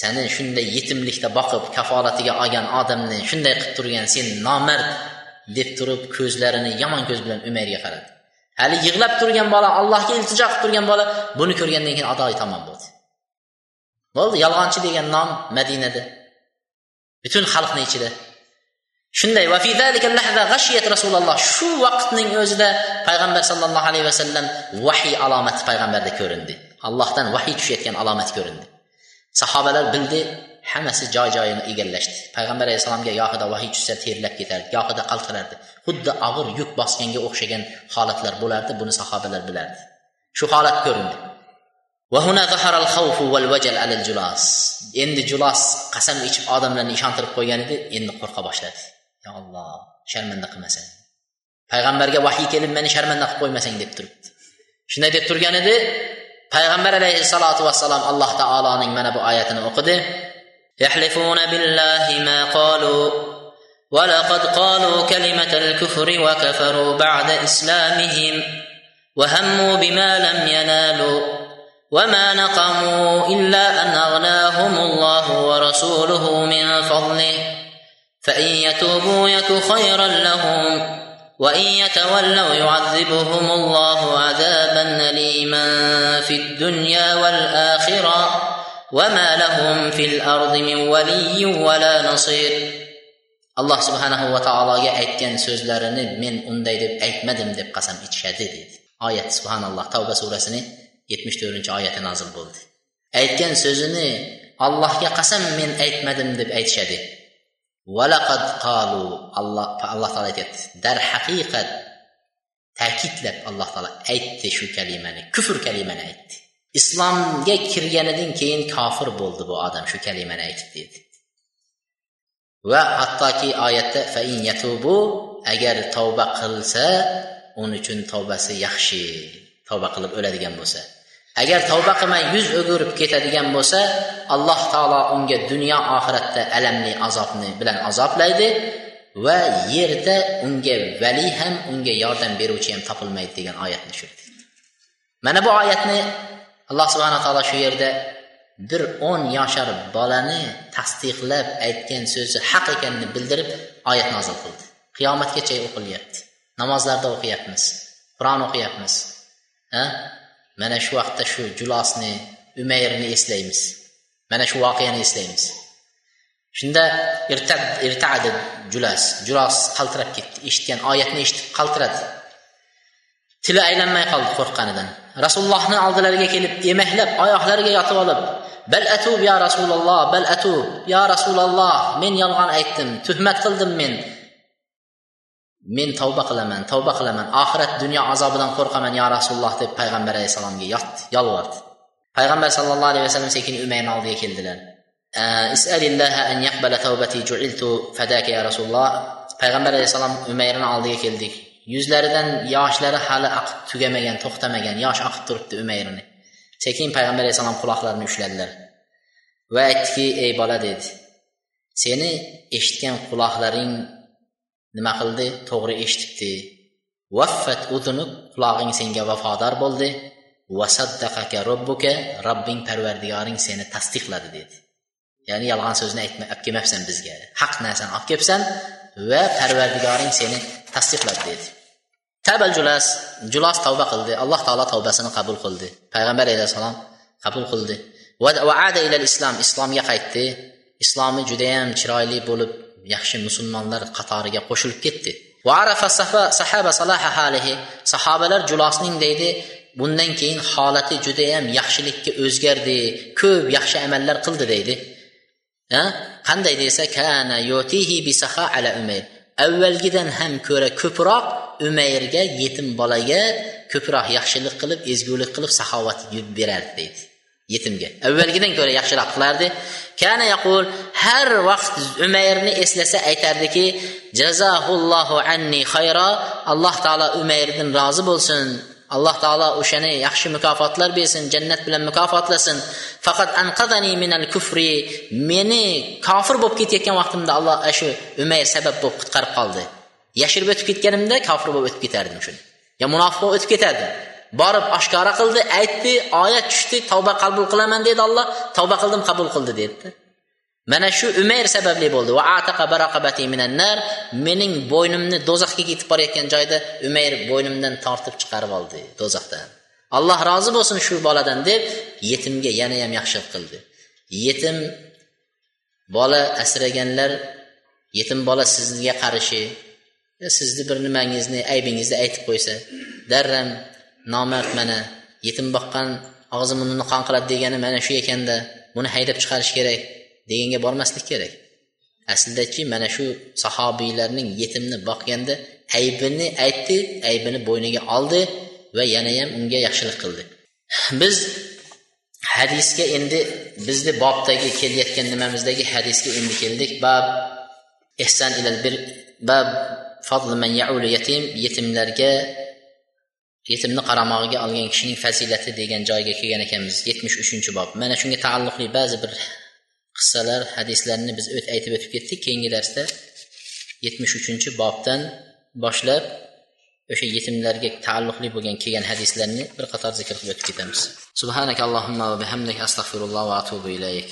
seni shunday yetimlikda boqib kafolatiga olgan odamni shunday qilib turgan sen nomard deb turib ko'zlarini yomon ko'z bilan umarga qaradi. Hali yig'lab turgan bola allohga iltijo qilib turgan bola buni ko'rgandan keyin adoyi tamom bo'ldi. Bo'ldi yolg'onchi degan nom madinada. Butun xalqni ichida. Shunday rasululloh. Shu vaqtning o'zida payg'ambar sallallohu alayhi vasallam vahiy alomati payg'ambarda ko'rindi. Allohdan vahiy tushayotgan alomat ko'rindi. Sahobalar bildi hammasi joy joyini egallashdi. Payg'ambar alayhissalomga gohida vahiy tushsa terlab ketardi gohida qaltirardi xuddi og'ir yuk bosganga o'xshagan holatlar bo'lardi buni sahobalar bilardi. Shu holat ko'rindi. وهنا ظهر الخوف والوجل على الجلاس. إن جلاس قسم إيش؟ آدم لن يشان ترقوا يعني إن قرقة باشلت. يا الله شر من دق مسن. پیغمبر گه وحی کلم من شر من دق قوی مسن دب ترد شنه دب تر گنه ده الصلاة والسلام الله تعالى نگ من بو آیتن وقد يحلفون بالله ما قالوا ولقد قالوا كلمة الكفر وكفروا بعد إسلامهم وهموا بما لم ينالوا. وما نقموا إلا أن أغناهم الله ورسوله من فضله فإن يتوبوا يك خيرا لهم وإن يتولوا يعذبهم الله عذابا أليما في الدنيا والآخرة وما لهم في الأرض من ولي ولا نصير alloh subhanahu va taologa aytgan so'zlarini men unday deb aytmadim deb qasam ichishadi dedi. Oyat subhanalloh tavba surasini yetmish to'rtinchi oyati nozil bo'ldi. Aytgan so'zini allohga qasam men aytmadim deb aytishadi. Valaqad qalu alloh alloh taolo aytyapti darhaqiqat ta'kidlab alloh taolo aytdi shu kalimani kufr kalimani aytdi. Islomga kirganidan keyin kofir bo'ldi bu odam shu kalimani aytib dedi. Va hattoki oyatda fain yatubu agar tavba qilsa uning uchun tavbasi yaxshi tavba qilib o'ladigan bo'lsa. Agar tavba qilmay yuz o'girib ketadigan bo'lsa alloh taolo unga dunyo oxiratda alamli azobni bilan azoblaydi va yerda unga vali ham unga yordam beruvchi ham topilmaydi degan oyatni tushirdi. Mana bu oyatni alloh subhana taolo shu yerda bir o'n yashar bolani tasdiqlab aytgan so'zi haq ekanini bildirib oyat nozil qildi. Qiyomatgacha o'qilyapti. Namozlarda o'qiyapmiz. Qur'on o'qiyapmiz. Ha? Mana shu vaqtda shu julosni umayrni eslaymiz. Mana shu voqeani eslaymiz. Shunda irtadi julas julos qaltirab ketdi. Eshitgan oyatni eshitib qaltiradi. Tili aylanmay qoldi qo'rqqanidan. Rasulullohni oldilariga kelib emaklab oyoqlariga yotib olib bal atub ya rasululloh bal atub ya rasululloh men yolg'on aytdim tuhmat qildim men. Men tavba qilaman tavba qilaman. Oxirat dunyo azobidan qo'rqaman yo rasululloh deb payg'ambar alayhissalomga yolvordi payg'ambar sallallohu alayhi vasallam sekin umayrni oldiga keldilar. Payg'ambar alayhissalom umayrni oldiga keldik. Yuzlaridan yoshlari hali oqib tugamagan to'xtamagan yosh oqib turibdi umayrni. Sekin payg'ambar alayhissalom quloqlarini ushladilar. Va aytdiki ey bola dedi. Seni eshitgan quloqlaring nima qildi to'g'ri eshitibdi vaffat udunuk qulog'ing senga vafodor bo'ldi vasaddaqaka robbuka robbing parvardigoring seni tasdiqladi dedi ya'ni yolg'on so'zni aytma olib kelmabsan bizga haq narsani olib kelibsan va parvardigoring seni tasdiqladi dedi tabal julas julos tavba qildi alloh taolo tavbasini qabul qildi payg'ambar alayhissalom qabul qildi va ada ilal islom islomga qaytdi islomi judayam chiroyli bo'lib yaxshi musulmonlar qatoriga qo'shilib ketdi. Sahobalar julosning deydi bundan keyin holati judayam yaxshilikka o'zgardi ko'p yaxshi amallar qildi deydi. Qanday desa kana yotihi bisaha ala umayr. Avvalgidan ham ko'ra ko'proq umayrga yetim bolaga ko'proq yaxshilik qilib ezgulik qilib saxovat berardi deydi. Yetimga. Avvalgidan ko'ra yaxshiroq qilardi. Kana yaqul har vaqt umayrni eslasa aytardiki jazahullohu anni xayro alloh taolo umayrdan rozi bo'lsin. Alloh taolo o'shani yaxshi mukofotlar bersin jannat bilan mukofotlasin. Faqat anqadani minal kufri meni kofir bo'lib ketayotgan vaqtimda alloh shu umayr sabab bo'lib qutqarib qoldi. Yashirib o'tib ketganimda kofir bo'lib o'tib ketardim shuni. Yo munofiq bo'lib o'tib ketardim. Borib oshkora qildi aytdi oyat tushdi tavba qabul qilaman dedi olloh tavba qildim qabul qildi dedi mana shu umayr sababli bo'ldi. Va mening bo'ynimni do'zaxga ketib borayotgan joyda umayr bo'ynimdan tortib chiqarib oldi do'zaxdan. Alloh rozi bo'lsin shu boladan deb yetimga yana ham yaxshilik qildi. Yetim bola asraganlar yetim bola sizga qarishi sizni bir nimangizni aybingizni aytib qo'ysa darram nomard mana yetim boqqan og'zi burnini qon qiladi degani mana shu ekanda buni haydab chiqarish kerak deganga bormaslik kerak. Aslidachi mana shu sahobiylarning yetimni boqganda aybini aytdi aybini bo'yniga oldi va yanayam unga yaxshilik qildi. Biz hadisga endi bizni bobdagi kelayotgan nimamizdagi hadisga endi keldik. Bab ehson ilal bir bab fadl man yaul yatim yetimlarga yetimni qaramog'iga olgan kishining fazilati degan joyga kelgan ekanmiz. Yetmish uchinchi bob. Mana shunga taalluqli ba'zi bir qissalar hadislarni biz o't aytib o'tib ketdik. Keyingi darsda yetmish uchinchi bobdan boshlab o'sha yetimlarga taalluqli bo'lgan kelgan hadislarni bir qator zikr qilib o'tib ketamiz. Subhanak allohumma va bihamdik astag'firulloh va atubu ilayk.